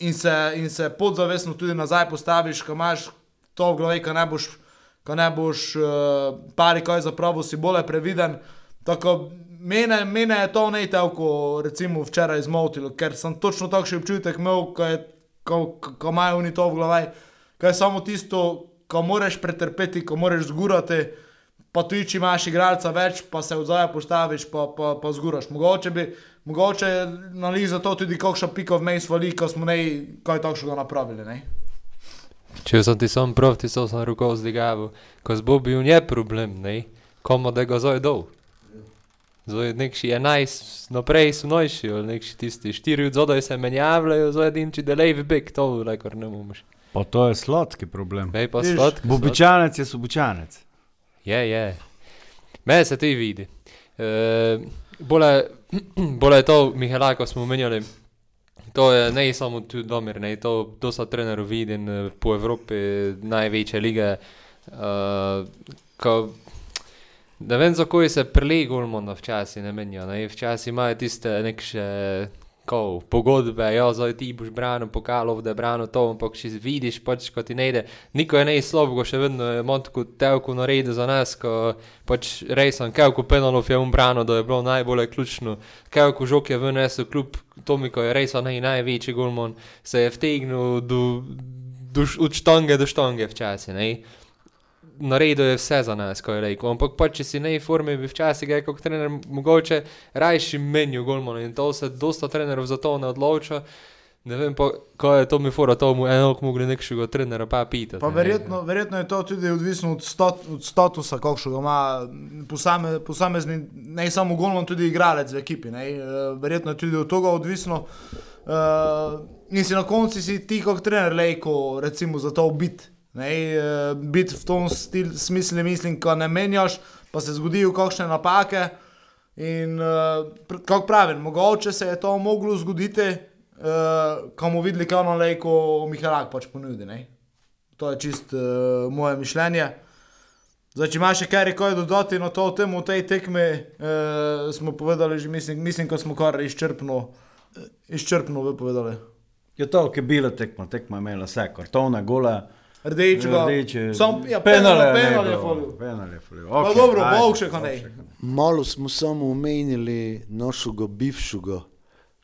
in, se, in se podzavestno tudi nazaj postaviš, ko imaš to v glavi, ko ne boš, ko ne boš uh, pari kaj zapravo, si bolje previden. Tako mene, mene je to ne tako, recimo včeraj zmotilo, ker sem točno takšen občutek imel, ko, je, ko, ko, ko imajo oni to v glavi, ko je samo tisto, ko moraš pretrpeti, ko moraš zgurati. Pa tudi, če imaš igralca več, pa se odzaj postaviš, pa, pa, pa zguraš. Mogoče bi, mogoče na lizu to tudi kakšna pika vmes vali, ko smo ne kaj takšnega napravili. Ne? Če sem ti sam prav, ti so sem roko zdigaval, ko z Bobijem je problem, ne, komu da ga zdaj dol. Zdaj nekši 11 naprej so nojši, ali nekši tisti 4 od zadaj se menjavljajo, zdaj edin či delej v bek, to rekor ne bomoš. Pa to je sladki problem. Bej pa Viš, sladki. Bobičanec je subičanec. Je, je. Mene se to i vidi. E, bole, [clears throat] bole je to, Mihala, ko smo omenjali, to je ne samo tu domir, ne, to dosta trenerov vidim eh, po Evropi, največje lige. Uh, ko, ne vem, za koji se prili Gulmona včasih ne menijo, ne, včasih imajo tiste nekše kao, pogodbe, ja, zdaj ti boš branil pokalov, da je branil to, ampak če vidiš, pač, ko ti ne ide, niko je ne slabo, ko še vedno je Montku telku naredil za nas, ko pač rejsam, kelku penalov je umbrano, da je bilo najbolj ključno, kelku žok je vnesel kljub Tomi, ko je rejsam naj, največji Gulmon, se je vtegnil do, do, od štange do štange včasih. Naredil je vse za nas, ko je rekel. Ampak pa, če si ne v formi, bi včasih je kot trener mogoče rajši menil golmona in to se dosta trenerov za to ne odloča. Ne vem pa, ko je to mi fora, to mu enako mogli nekšega trenera pa pitati. Pa verjetno, verjetno je to tudi odvisno od, stat, od statusa, kakšnega ima posame, posamezni, ne samo golman, tudi igralec v ekipi. Ne? Eh, Verjetno je tudi od tega odvisno. Uh, in si na koncu si ti kot trener lejko, recimo, za to biti. Uh, biti v tom smislu, mislim, ko ne menjaš, pa se zgodijo kakšne napake. In uh, kako pravim, mogoče se je to moglo zgoditi, uh, ko bomo videli, kaj ono lejko Mihalak pač ponudi. Ne? To je čist uh, moje mišljenje. Zdaj, če imaš še kaj kaj dodati na to temo, v tej tekmi, uh, smo povedali, že mislim, mislim, ko smo kar izčrpno, izčrpno vi povedali. Je to, ki je bila tekma, tekma je imela vse, kartone, gole, Rdečega, rdeče. Sam, ja, penale, penale ne je folil. Penale je folil. Pa okej, dobro, ajde, bog še kaj ne. Malo smo samo omenili našega bivšega.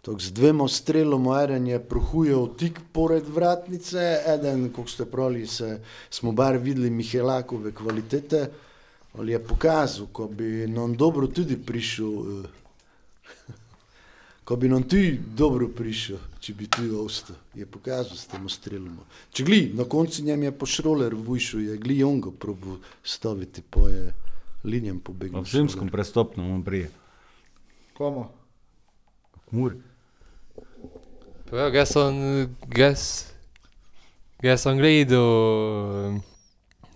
Tako z dvema streloma, eden je prohujal tik pored vratnice, eden, kot ste pravili, se, smo bar videli Mihelakove kvalitete, ali je pokazal, ko bi nam dobro tudi prišel, eh, ko bi nam tudi dobro prišel, če bi tu ostal, je pokazal s tem streloma. Če gli, na koncu njem je po šroler vujšel, je gli ongo probu staviti, po je linijam pobegnil. V zimskem prestopnem on prije. Komu? Muri. Pa ja, jaz sem, jaz, jaz sem gledal,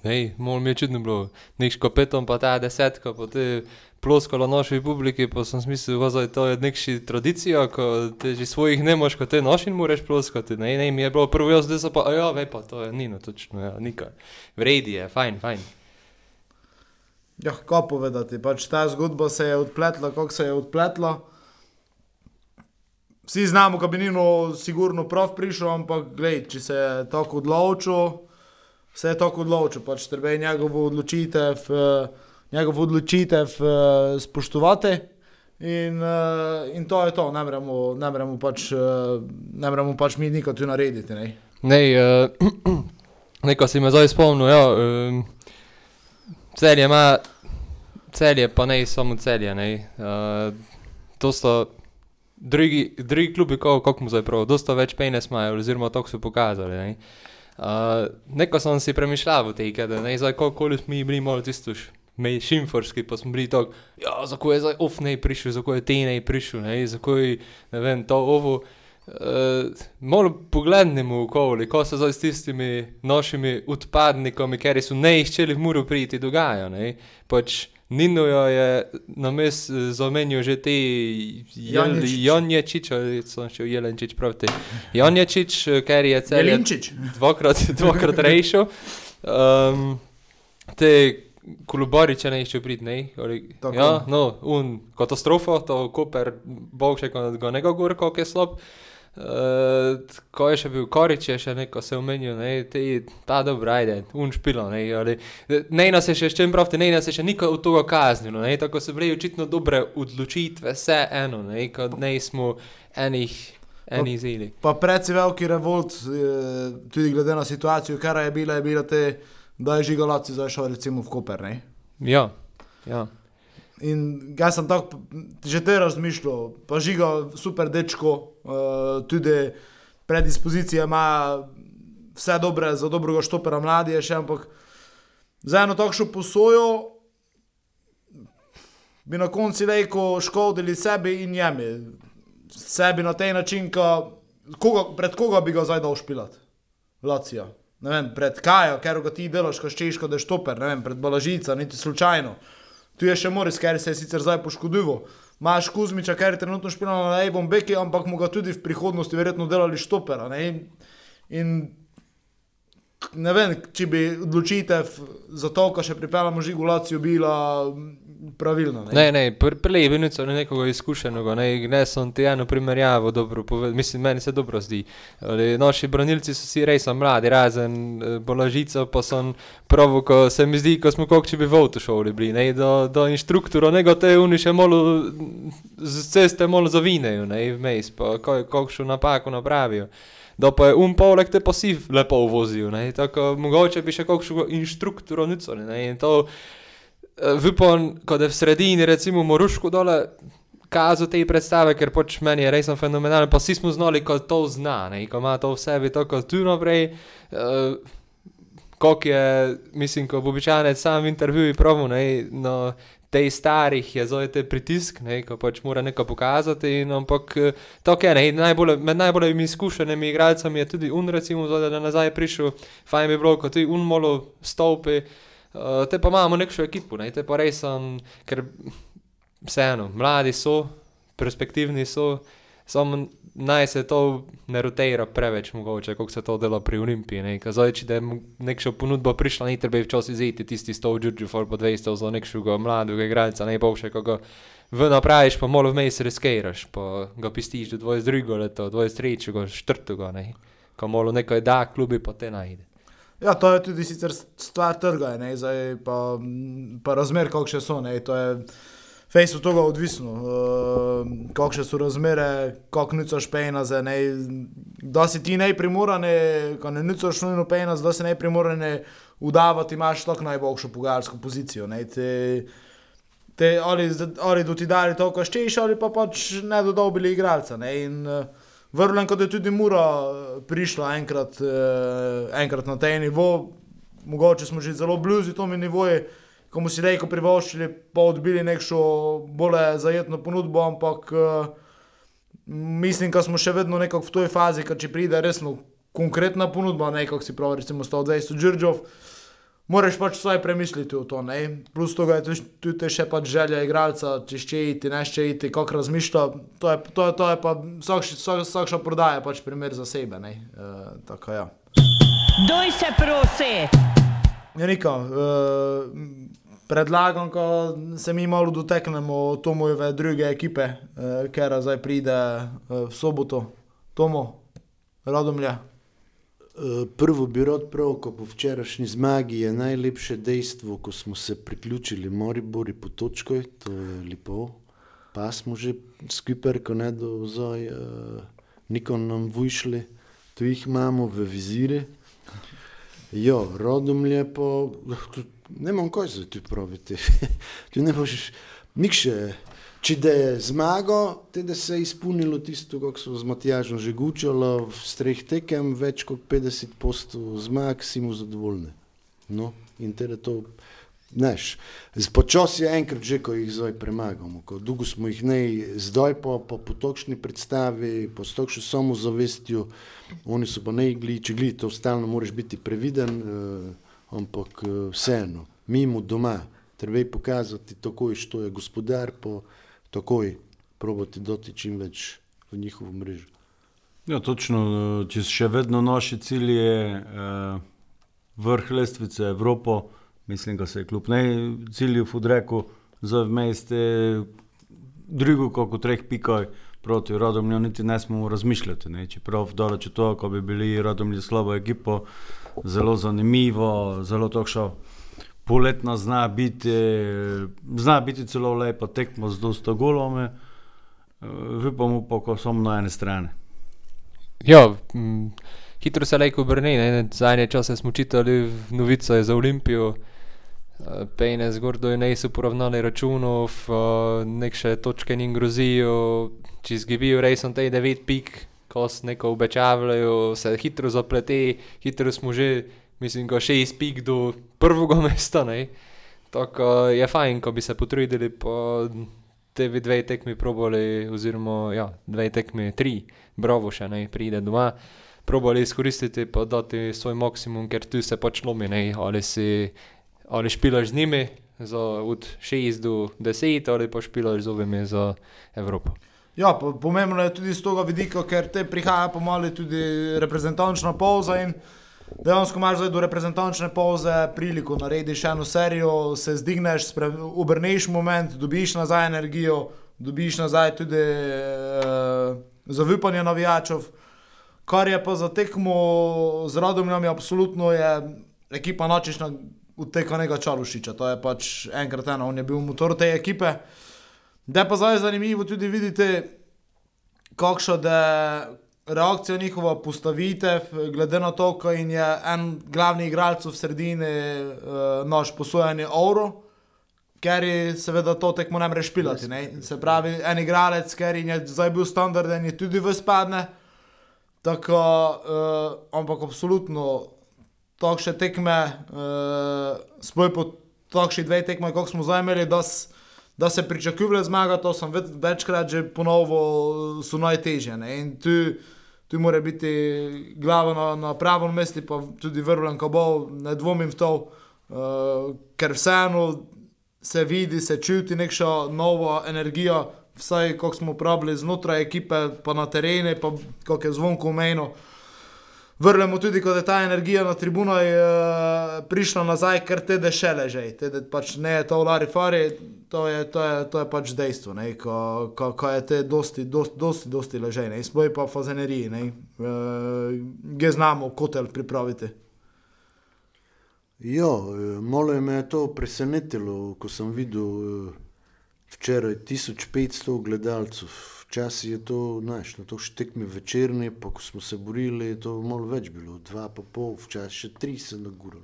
hej, malo mi je čudno bilo, nek škopetom pa ta desetka, pa te ploskalo naši publiki, pa sem smislil, da to je nekši tradicija, ko te že svojih ne moš, ko te nošin moraš ploskati, ne, ne, mi je bilo prvo jaz, zdaj so pa, ja, ve pa, to je nino, točno, ja, nikaj. Vredi je, fajn, fajn. Ja, kako povedati, pač ta zgodba se je odpletla, kako se je odpletla. Vsi znamo, da bi Nino sigurno prav prišel, ampak gled, če se je tako odločil, se je tako odločil, pač treba je njegovo odločitev, eh, njegovo odločitev eh, spoštovati. In, eh, in to je to, ne moremo, ne moremo pač, ne moremo pač mi nikaj tu narediti. Ne? Nej, uh, neko si me zdaj spomnil, ja, um, celje ima, celje pa ne samo celje, ne. Uh, to so drugi, drugi klubi, kako kak mu zdaj prav, dosta več penes imajo, oziroma to so pokazali, ne. Uh, neko sem si premišljal v tej, da ne, zdaj koliko smo bili malo tisto š- me šimforski, pa smo bili tako, ja, zakaj je zdaj off ne prišel, zakaj je te ne prišel, ne, zakaj, ne vem, to ovo. Uh, malo poglednimo okoli, ko se zdaj s tistimi našimi odpadniki, ki so ne iščeli v Muru priti, dogaja. Ne? Pač Nino je na mes zamenjal že te Janječič. Ali sem še Jelenčič praviti. Janječič, ker je cel Jelinčič. dvakrat, [laughs] dvakrat rejšel. Um, te kolubariče ne išče priti, ne? Ali- Tako. Ja, no, un katastrofa, to Koper, bog še, ko ga ne gor, kako je slab. Uh, ko je še bil Korič, je še neko se omenil, ne, te, ta dobra, ajde, un špilo, ne, ali, ne nas je še, s čem pravite, ne nas je še nikoli od tega kaznilo, ne, tako so bile očitno dobre odločitve, vse eno, ne, ko ne smo enih, enih zeli. Pa predvsej veliki revolt, eh, tudi glede na situacijo, kar je bila, je bila te, da je žigalaci zašel recimo v Koper. Ne? Ja, ja. In jaz sem tako že te razmišljal, pa žiga super dečko, uh, tudi predispozicije ima vse dobre za dobrega štopera mladi je še, ampak za eno takšno posojo bi na koncu rekel škodili sebi in njemi. Sebi na taj način, ko, koga, pred koga bi ga zdaj dal špilat? Lacija. Ne vem, pred Kajo, ker ga ti delaš, ko češ, da je štoper, ne vem, pred Balažica, niti slučajno. Tu je še Moris, ker se je sicer zdaj poškodoval. Imaš Kuzmiča, ker je trenutno špilal na Ebon Beki, ampak mu ga tudi v prihodnosti verjetno delali štopera. Ne? In, in ne vem, če bi odločitev za to, ko še pripeljamo žigulacijo, bila pravilna. Ne? Ne, ne, prelej je bil nekoga izkušenega, ne, ne sem ti eno primerjavo dobro povedal, mislim, meni se dobro zdi. Ali, naši branilci so si res mladi, razen eh, Bolažica, pa sem prav, ko se mi zdi, ko smo koliko če bi v avtošoli bili, ne, do, do inštrukturo, nego te oni še malo z ceste malo zavinejo, ne, vmes, pa koliko napako napravijo da pa je um poleg te pa si lepo vozil. Ne? Tako mogoče bi še kakšno inštrukturo nicoli. In to vipon, ko je v sredini, recimo Moruško dole. Kazu te predstave, ker pač meni je res fenomenalen, pa vsi smo znali, ko to zna, ne? ko ima to v sebi, tako tu naprej. Uh, Kok je, mislim, ko običajno sam v intervjuju pravi, no, tej starih je zdaj te pritisk, ne, ko pač mora nekaj pokazati. In, ampak eh, to je ne, najbolj, med najbolj izkušenimi igralci je tudi un, recimo, zdaj, da je nazaj prišel, fajn bi bilo, ko ti un molo stopi. Uh, te pa imamo neko ekipo, ne, te pa res sem, ker vseeno, mladi so, perspektivni so, samo naj se to ne rotira preveč, mogoče, kot se to dela pri Olimpiji. Zdaj, če je nekša ponudba prišla, ni treba včasih iziti tisti 100 džudžu, for po 200 za nekšega mladega igralca, najboljše, ko ga v napraviš, pa malo vmes riskiraš, pa ga pistiš do 22 leta, 23, 4, ko malo nekaj da, klubi pa te najde. Ja, to je tudi sicer stvar trga, ne, zdaj pa, pa razmer, kako še so. Ne, Fejs od tega odvisno, uh, kakšne so razmere, kako nucaš ne. Da si ti najprimoran, ko ne nucaš nujno pejna, da si najprimoran udavati, imaš tako najboljšo pogajalsko pozicijo. Ne, te, te, ali, ali do ti dali to, kar ščeš, ali pa pač ne dodobili igralca. Ne, in, uh, Vrlen, kot je tudi Mura prišla enkrat, uh, enkrat na tej nivo, mogoče smo že zelo blizu tomu nivoju komu si rekel, privoščili, pa odbili neko bolj zajetno ponudbo, ampak uh, mislim, da smo še vedno nekako v toj fazi, ker če pride resno konkretna ponudba, nekako si pravi, recimo 120 Džržov. Moraš pač vse premisliti v to, ne? plus tega je tudi še pač želja igralca, če še iti, ne še iti, kako razmišlja. To je, to je, to je pa vsakša prodaja, pač primer za sebe. E, tako, ja. Doj se prosi! Ja, Nika, uh, predlagam, da se mi malo doteknemo Tomojeve druge ekipe, uh, ker zdaj pride uh, v soboto, Tomo, Radomlja. Prvo bi rad prav, ko po včerajšnji zmagi je najlepše dejstvo, ko smo se priključili Moribori po točkoj, to je lepo. Pa smo že skupaj, ko ne do zdaj, uh, nikon nam vujšli, tu jih imamo v viziri. Jo, Radomlje pa, tudi ne vem, kaj se ti pravi. Ti ne boš nikše. Če da je zmago, te da se je izpolnilo tisto, kar so z Matjažom že gučali, v streh tekem več kot 50 postov zmag, si mu zadovoljni. No, in te da to, znaš, počasi je enkrat že, ko jih zdaj premagamo, ko dolgo smo jih ne, zdaj pa po potokšni predstavi, po stokšni samozavestju, oni so pa ne igli, če gli, to stalno moraš biti previden. Uh, ampak eh, vseeno, mimo doma, treba je pokazati takoj, što je gospodar, pa takoj probati doti čim več v njihovo mrežo. Ja, točno, eh, če še vedno naši cilj je eh, vrh lestvice Evropo, mislim, da se je kljub ne cilju Fudreku za vmeste drugo, kako treh pikaj proti Radomlju, niti ne smemo razmišljati. Ne? Čeprav daleč od to, ko bi bili Radomlji slabo ekipo, zelo zanimivo, zelo tokšo. Poletna zna biti, zna biti celo lepo tekmo z dosta golome, vipamo pa, ko smo na ene strane. Ja, hitro se lejko obrne, zadnje čase smo čitali novice za Olimpijo, pejne zgordo je nejso poravnali računov, nek še točke njim grozijo, če izgibijo rejsom tej 9 pik, ko se neko obečavljajo, se hitro zaplete, hitro smo že, mislim, ko še izpik do prvega [laughs] mesta. Ne? Tako je fajn, ko bi se potrudili po te dve tekmi probali, oziroma ja, dve tekmi, tri, bravo še ne pride doma. Probali izkoristiti pa dati svoj maksimum, ker tu se pač lomi, ne, ali si, ali špilaš z njimi za od šest do deset ali pa špilaš z ovimi za Evropo. Ja, po- pomembno je tudi z tega vidika, ker te prihaja pomalo tudi reprezentančna pauza in dejansko imaš zdaj do reprezentančne pauze priliko narediš eno serijo, se zdigneš, obrneš moment, dobiš nazaj energijo, dobiš nazaj tudi uh, zaupanje navijačev. Kar je pa za tekmo z Radomljami, absolutno je ekipa načišna od tega nekega Čalušiča. To je pač enkrat ena, on je bil motor te ekipe. Da pa zdaj zanimivo tudi videti, kakšna je reakcija njihova postavitev, glede na to, ko jim je en glavni igralec v sredini uh, naš posojeni Euro, ker je seveda to tekmo ne more špilati. Ne? Se pravi, en igralec, ker je zdaj bil standarden, je tudi v spadne. Tako, uh, ampak absolutno takšne tekme, uh, sploh po takšnih dveh tekmah, kot smo zdaj imeli, da, s, da se pričakuje zmaga, to sem več, večkrat že ponovil, so najtežje. Ne? In tu, tu mora biti glava na, na pravem mestu, pa tudi vrlen kabov, ne dvomim v to, uh, ker vseeno se vidi, se čuti neka nova energija, vsaj kako smo pravili znotraj ekipe, pa na terenu, pa kako je zvonko omenjeno. Vrlemo tudi, ko je ta energija na tribunah uh, prišla nazaj, ker te dešele že, te de, pač ne je to v Lari Fari, to je, to je, to je pač dejstvo, ne, ko, ko, ko je te dosti, dosti, dosti, dosti ležej, ne, sploh pa fazeneriji, ne, uh, ge znamo kotel pripraviti. Eh, malo me je to presenetilo, ko sem videl eh, včeraj 1500 gledalcev. Včasih je to, znaš, na to štekmi večerni, pa ko smo se borili, je to malo več bilo, dva pa pol, včasih še tri se nagurali.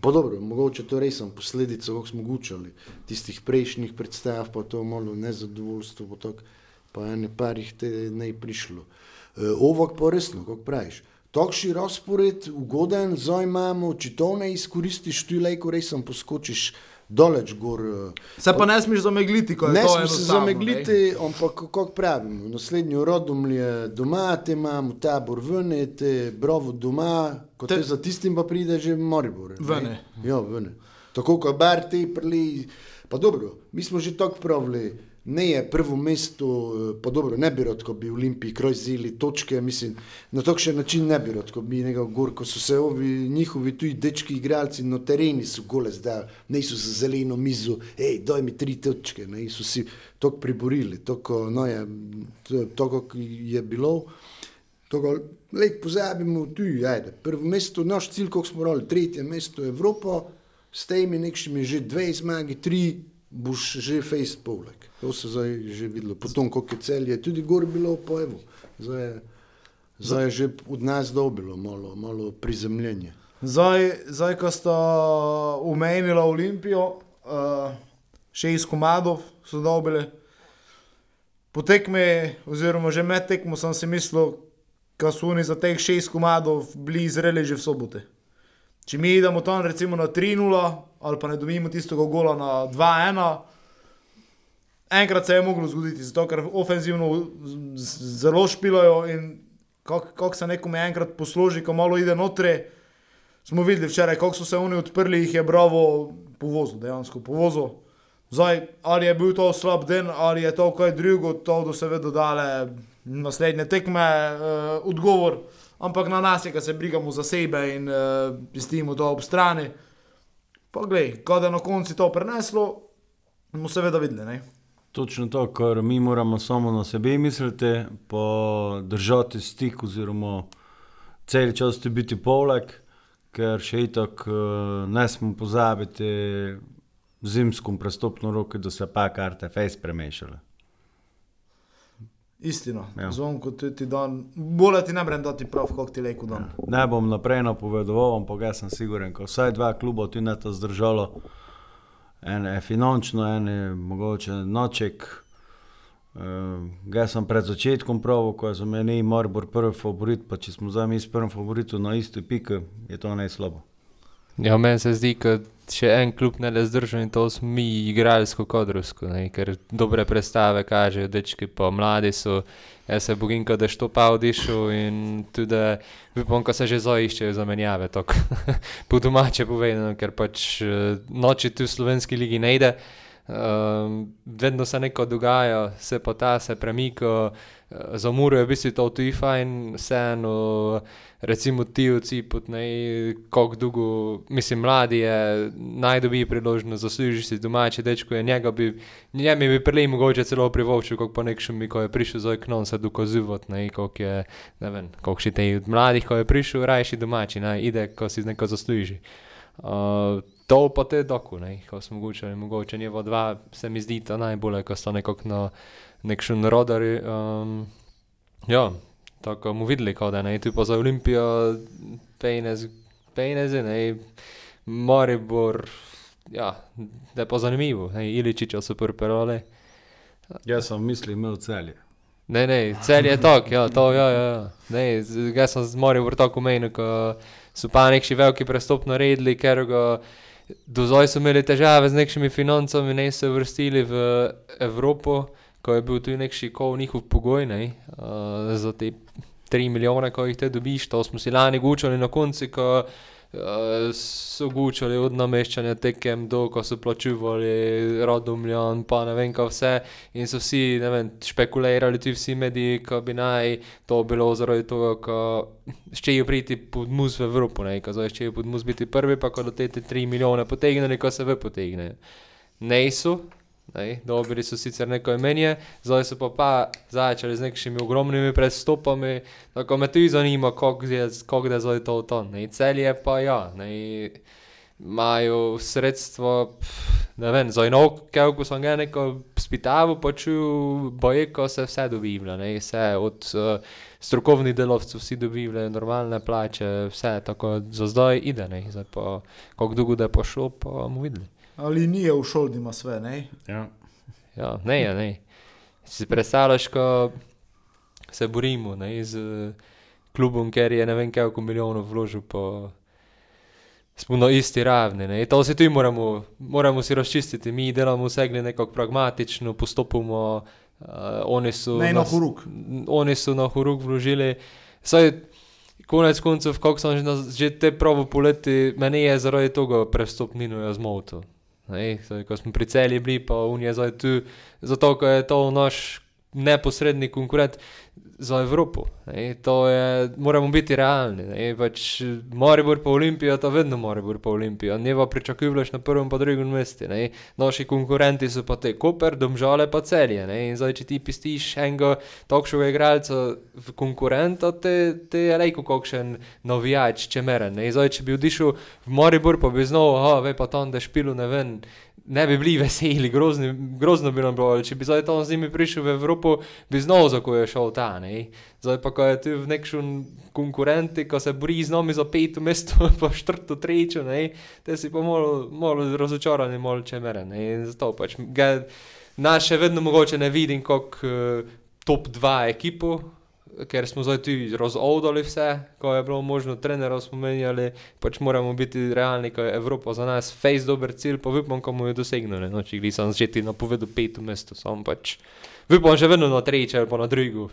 Pa dobro, mogoče to res sem posledica, kako smo gučali, tistih prejšnjih predstav, pa to malo nezadovoljstvo, pa, tak, pa ene parih te ne je prišlo. E, ovak pa resno, kako praviš. Takšni razpored, ugoden, zdaj imamo, če to ne izkoristiš, tu lejko res sem poskočiš doleč gor. eh, Se pa ne smeš zamegliti, ko je Ne to smemo se enostavno, ne. zamegliti, ampak kako pravimo, naslednjo rodom je doma, te imamo tabor vene, te brovo doma, ko te, Te- za tistim pa pride že Maribor. ne? Vene. Ja, vene. Tako kot bar te prli, pa dobro, mi smo že tako pravili, ne je prvo mesto, eh, pa dobro, ne bi rad, ko bi Olimpiji krojzili točke, mislim, na takšen način ne bi rad, ko bi nekaj gor, ko so se ovi njihovi tuji dečki igralci na tereni so gole zdaj, ne so za zeleno mizo, hej, daj mi tri točke, ne, so si tako priborili, tako, no je, to, to, je bilo. Toga, lej, pozabimo tu, ajde. Prvo mesto, naš cilj, kako smo morali, tretje mesto Evropa, s temi nekšimi že dve zmagi, tri, boš že face poleg. To se zdaj že videlo. Potem, koliko je celje, tudi gor bilo po evo. Zdaj je, zdaj je že od nas dobilo malo, malo prizemljenje. Zdaj, zdaj ko sta umenila Olimpijo, uh, šest komadov so dobili. Po tekmi, oziroma že med tekmo, sem si mislil, da so oni za teh šest komadov bili zreli že v sobote. Če mi idemo tam recimo na 3-0 ali pa ne dobimo tistega gola na 2-1, enkrat se je moglo zgoditi, zato ker ofenzivno zelo špilajo in kako kak se nekomu enkrat posloži, ko malo ide notri. Smo videli včeraj, kako so se oni odprli, jih je bravo povozil, dejansko povozil. Zdaj, ali je bil to slab dan, ali je to kaj drugo, to bodo seveda dale naslednje tekme uh, odgovor. Ampak na nas je, da se brigamo za sebe in uh, pustimo to ob strani. Pa glej, ko je na koncu to preneslo, bomo seveda videli. Ne? Točno to, ker mi moramo samo na sebe misliti, pa držati stik, oziroma cel čas tu biti poleg, ker še itak eh, ne smemo pozabiti zimsko prestopno roko, da se pa karte fejs premešale. Istino, Ja. zvonko ti, ti dan, bolje ti ne brem dati prav, kako ti lejko dan. Ja. Ne bom naprej napovedoval, ampak jaz sem siguren, da vsaj dva kluba tu ne to zdržalo, ene finančno, ene mogoče noček. Uh, jaz sem pred začetkom prav, ko je za mene Maribor prvi favorit, pa če smo zdaj mi s prvim favoritom na isti piki, je to ne slabo. Ja, meni se zdi, da še en klub ne le zdržal in to smo mi igralsko kodrovsko, ne, ker dobre predstave kažejo, dečki pa mladi so. Jaz se bojim, da je to pa odišel in tudi, upam, ko se že zoiščejo zamenjave, tako [laughs] po domače povedano, ker pač eh, noči tu v slovenski ligi ne ide. Um, vedno se nekaj dogaja, se pa ta se premika, za Muro je v bistvu to tudi fajn, vseeno, recimo ti vci, kako dolgo, mislim, mladi je, naj dobi priložnost, zasluži si domači dečko, je njega bi, njemi bi prili mogoče celo privoščil, kako pa nekšem ko je prišel za oknom se dokazivati, ne, koliko je, ne vem, koliko še te mladih, ko je prišel, rajši domači, naj ide, ko si neko zasluži. Uh, to pa te doku, ne, ko smo mogoče, mogoče njevo dva, se mi zdi to najbolje, ko sta nekako na nekšen rodar. Um, ja, tako bomo videli, kako da ne, tu pa za Olimpijo, pejnez, ne, Maribor, ja, da je pa zanimivo, ne, Iličiča so prperole. Jaz sem mislil, imel celje. Ne, ne, cel je tak, ja, to, ja, ja, ja. Ne, jaz sem z Maribor tako menil, ko so pa nekši veliki prestop naredili, ker ga do zdaj so imeli težave z nekšimi financami, ne se vrstili v Evropo, ko je bil tu nekši kol njihov pogoj, ne, uh, za te 3 milijone, ko jih te dobiš, to smo si lani gučali na konci, ko uh, so gučali od nameščanja tekem do, ko so plačuvali Radomljan, pa ne vem, kaj vse. In so vsi, vem, špekulirali, tudi vsi mediji, ko bi naj to bilo zaradi tega, ko ščejo priti pod mus v Evropo, ne, ko zdaj ščejo pod mus biti prvi, pa ko do te 3 milijone potegnili, ko se v potegnejo. Ne so, ne, dobili so sicer neko imenje, zdaj so pa, pa začeli z nekimi ogromnimi prestopami, tako me tudi zanima, kako je, kako je zdaj to to. Celje pa ja, ne, imajo sredstvo, pff, ne vem, za eno, ko sem ga neko spitavu počul, boje, ko se vse dobiva, ne, vse od uh, strokovnih delovcev vsi dobivajo normalne plače, vse tako za zdaj ide, ne, zdaj pa, kako dolgo da je pošlo, pa bomo videli. Ali nije v šoli, ima sve, ne? Ja. Ja, ne, ja, ne. Si predstavljaš, ko se borimo ne, z eh, klubom, ker je ne vem, koliko milijonov vložil, pa smo na isti ravni. Ne. To si tudi moramo, moramo si razčistiti. Mi delamo vse gre nekako pragmatično, postopamo. Uh, oni so Ne na horuk. Oni so na horuk vložili. Saj, konec koncev, kako sem že, na, že te pravo poleti, meni je zaradi tega prestopnino jaz zmotil. Saj, ko smo pri celji bili, pa Unija zdaj tu, zato ker je to naš neposredni konkurent za Evropo. Ne, to je, moramo biti realni. Ne, pač Maribor pa Olimpija, to vedno Maribor pa Olimpija. Ne pa pričakuješ na prvem pa drugem mestu. ne. Naši konkurenti so pa te Koper, Domžale pa celje. Ne, in zdaj, če ti pistiš enega takšnega igralca v konkurenta, te, te je reko kakšen navijač, če meren. Ne, zdaj, če bi odišel v Maribor, pa bi znal, aha, ve pa tam, da špilu ne vem. Ne bi bili veseli, grozni, grozno bi nam bilo, če bi zdaj tam z njimi prišel v Evropo, bi znal, za ko je šel ta. Ne? Zdaj pa, ko je tu v nekšen konkurenti, ko se bori z nami za peto mesto, [laughs] pa štrto trečo, ne? te si pa malo, malo razočaran in malo čemeren. zato pač ga, nas še vedno mogoče ne vidim kot uh, top 2 ekipo, ker smo zdaj tudi razodali vse, ko je bilo možno, trenerov smo menjali, pač moramo biti realni, ko je Evropa za nas fejs dober cilj, pa upam, ko bomo jo dosegnili. No, če bi sem že ti napovedal peto mesto, sam pač. Upam, že vedno na treče ali pa na drugo.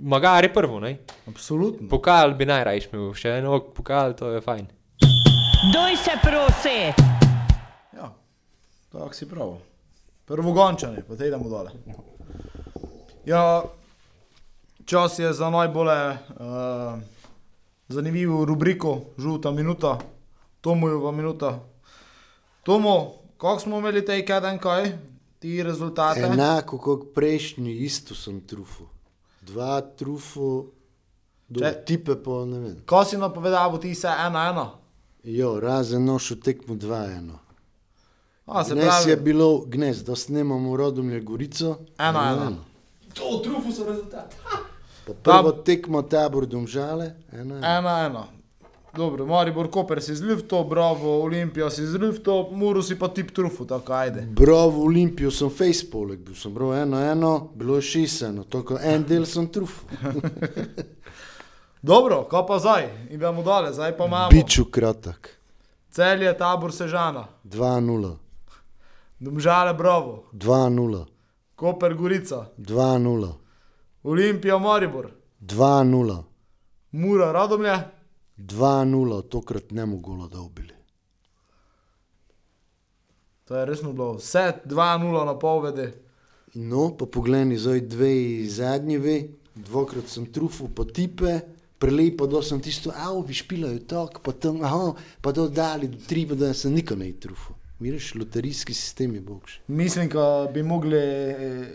Magari prvo, ne? Absolutno. Pokal bi najrajš imel, še eno pokal, to je fajn. Doj se prosi. Ja, tako si prav. Prvo gončanje, pa te idemo dole. Ja, čas je za najbolj uh, zanimivo rubriko, žuta minuta, Tomojeva minuta. Tomo, kako smo imeli tej kaden kaj, ti rezultate? Enako kot prejšnji, isto sem trufo. Dva trufo, do Če- tipe pa ne vem. Ko si napovedal, ti se ena ena. Jo, razen nošo tekmo 2-1. A, se Dnes pravi, je bilo gnez, da snemamo Rodomlje Gorico. Ena, ena. To, trufu so rezultat. Pa prvo tekmo tabor Domžale, ena, ena. ena. Dobro, Maribor Koper si zlivto, Bravo, Olimpija si zlivto, Muru si pa tip trufu, tako ajde. Bravo Olimpijo sem face poleg, bil sem prav eno, eno, bilo je šest eno, tako en del sem trufo. [laughs] Dobro, kaj pa zdaj? Idemo dale, zdaj pa imamo. Biču kratek. Celje, tabor Sežana, 2-0, Domžale, Bravo, 2-0, Koper, Gorica, 2-0, Olimpija, Maribor, 2-0, Mura, Radomlje, 2-0, tokrat ne mogo gola dobili. to je resno bilo vse 2-0 na povedi. No, pa pogledaj, zdaj dve zadnjevi, dvakrat sem trufil po tipe, prelepo, da sem tisto, avo, vi špilajo tako, pa tam, aha, pa do dali, do tri, pa da sem nikoli ne trufil. Vidiš, loterijski sistem je bogš. Mislim, da bi mogli eh,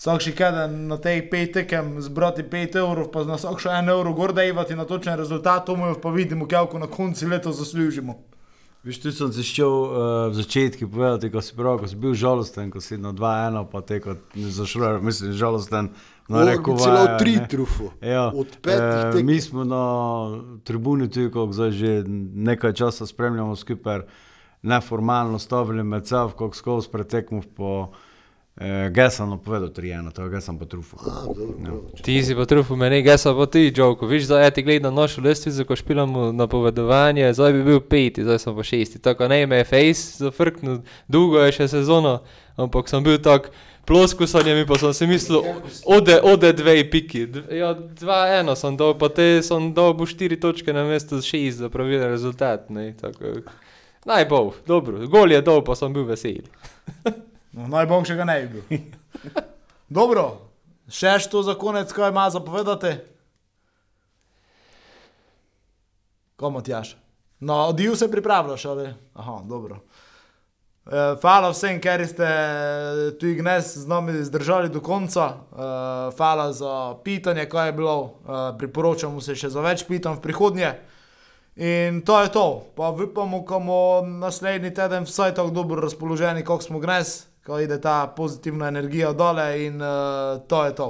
vsak še keden na tej pet tekem zbrati 5 evrov, pa na vsak še 1 evro gor dajvati na točen rezultat, to mu pa vidimo, kako na koncu leta zaslužimo. Viš, tu sem se šel uh, v začetku povedati, ko si, prav, ko si bil žalosten, ko si na 2-1, pa te kot ne zašel, mislim, žalosten. No, rekel, celo tri trufo. Ja, Od petih eh, mi smo na tribuni tudi, ko zdaj že nekaj časa spremljamo skupaj, neformalno stavili med sabo, kako skozi pretekmo po eh, Gesanu povedal 3-1, to je Gesan pa trufo. A, dobro, dobro. Ti si pa trufil meni, jaz pa ti, Joko. Viš, zdaj ja ti gledam našo lestvico, ko špilamo napovedovanje, zdaj bi bil peti, zdaj sem pa šesti. Tako ne me je face zafrknil, dolgo je še sezono, ampak sem bil tak ploskusan, mi pa sem si mislil, ode, ode dve piki. Ja, dva eno sem dal, pa te sem dal bo štiri točke na mesto šest za pravilen rezultat. Ne, tako. Naj bo, dobro, gol je dol, pa sem bil vesel. [laughs] No, Najboljše ga ne bi bil. [laughs] Dobro, še što za konec, kaj ima zapovedati? Komu ti jaš? No, odil se pripravljaš, ali? Aha, dobro. Eh, Hvala vsem, ker ste tu ignes z nami zdržali do konca. Eh, Hvala za pitanje, kaj je bilo. Eh, Priporočamo se še za več pitanj v prihodnje. In to je to. Pa upamo, da bomo naslednji teden vsaj tako dobro razpoloženi, kot smo gnes, ko ide ta pozitivna energija dole in uh, to je to.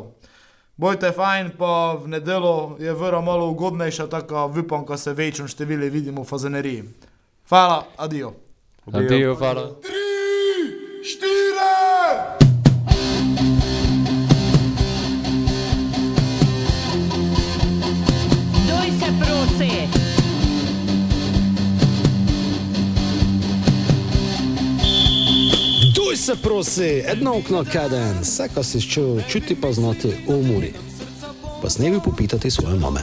Bojte fajn, pa v nedelo je vera malo ugodnejša, tako upam, da se večjem številu vidimo v fazeneriji. Hvala, adijo. Adijo, hvala. Štiri! Duj se prosi, jedno okno kaden, vse, kar si čutil, čuti pa znati umori. Pa s nebi popitati svoje mame.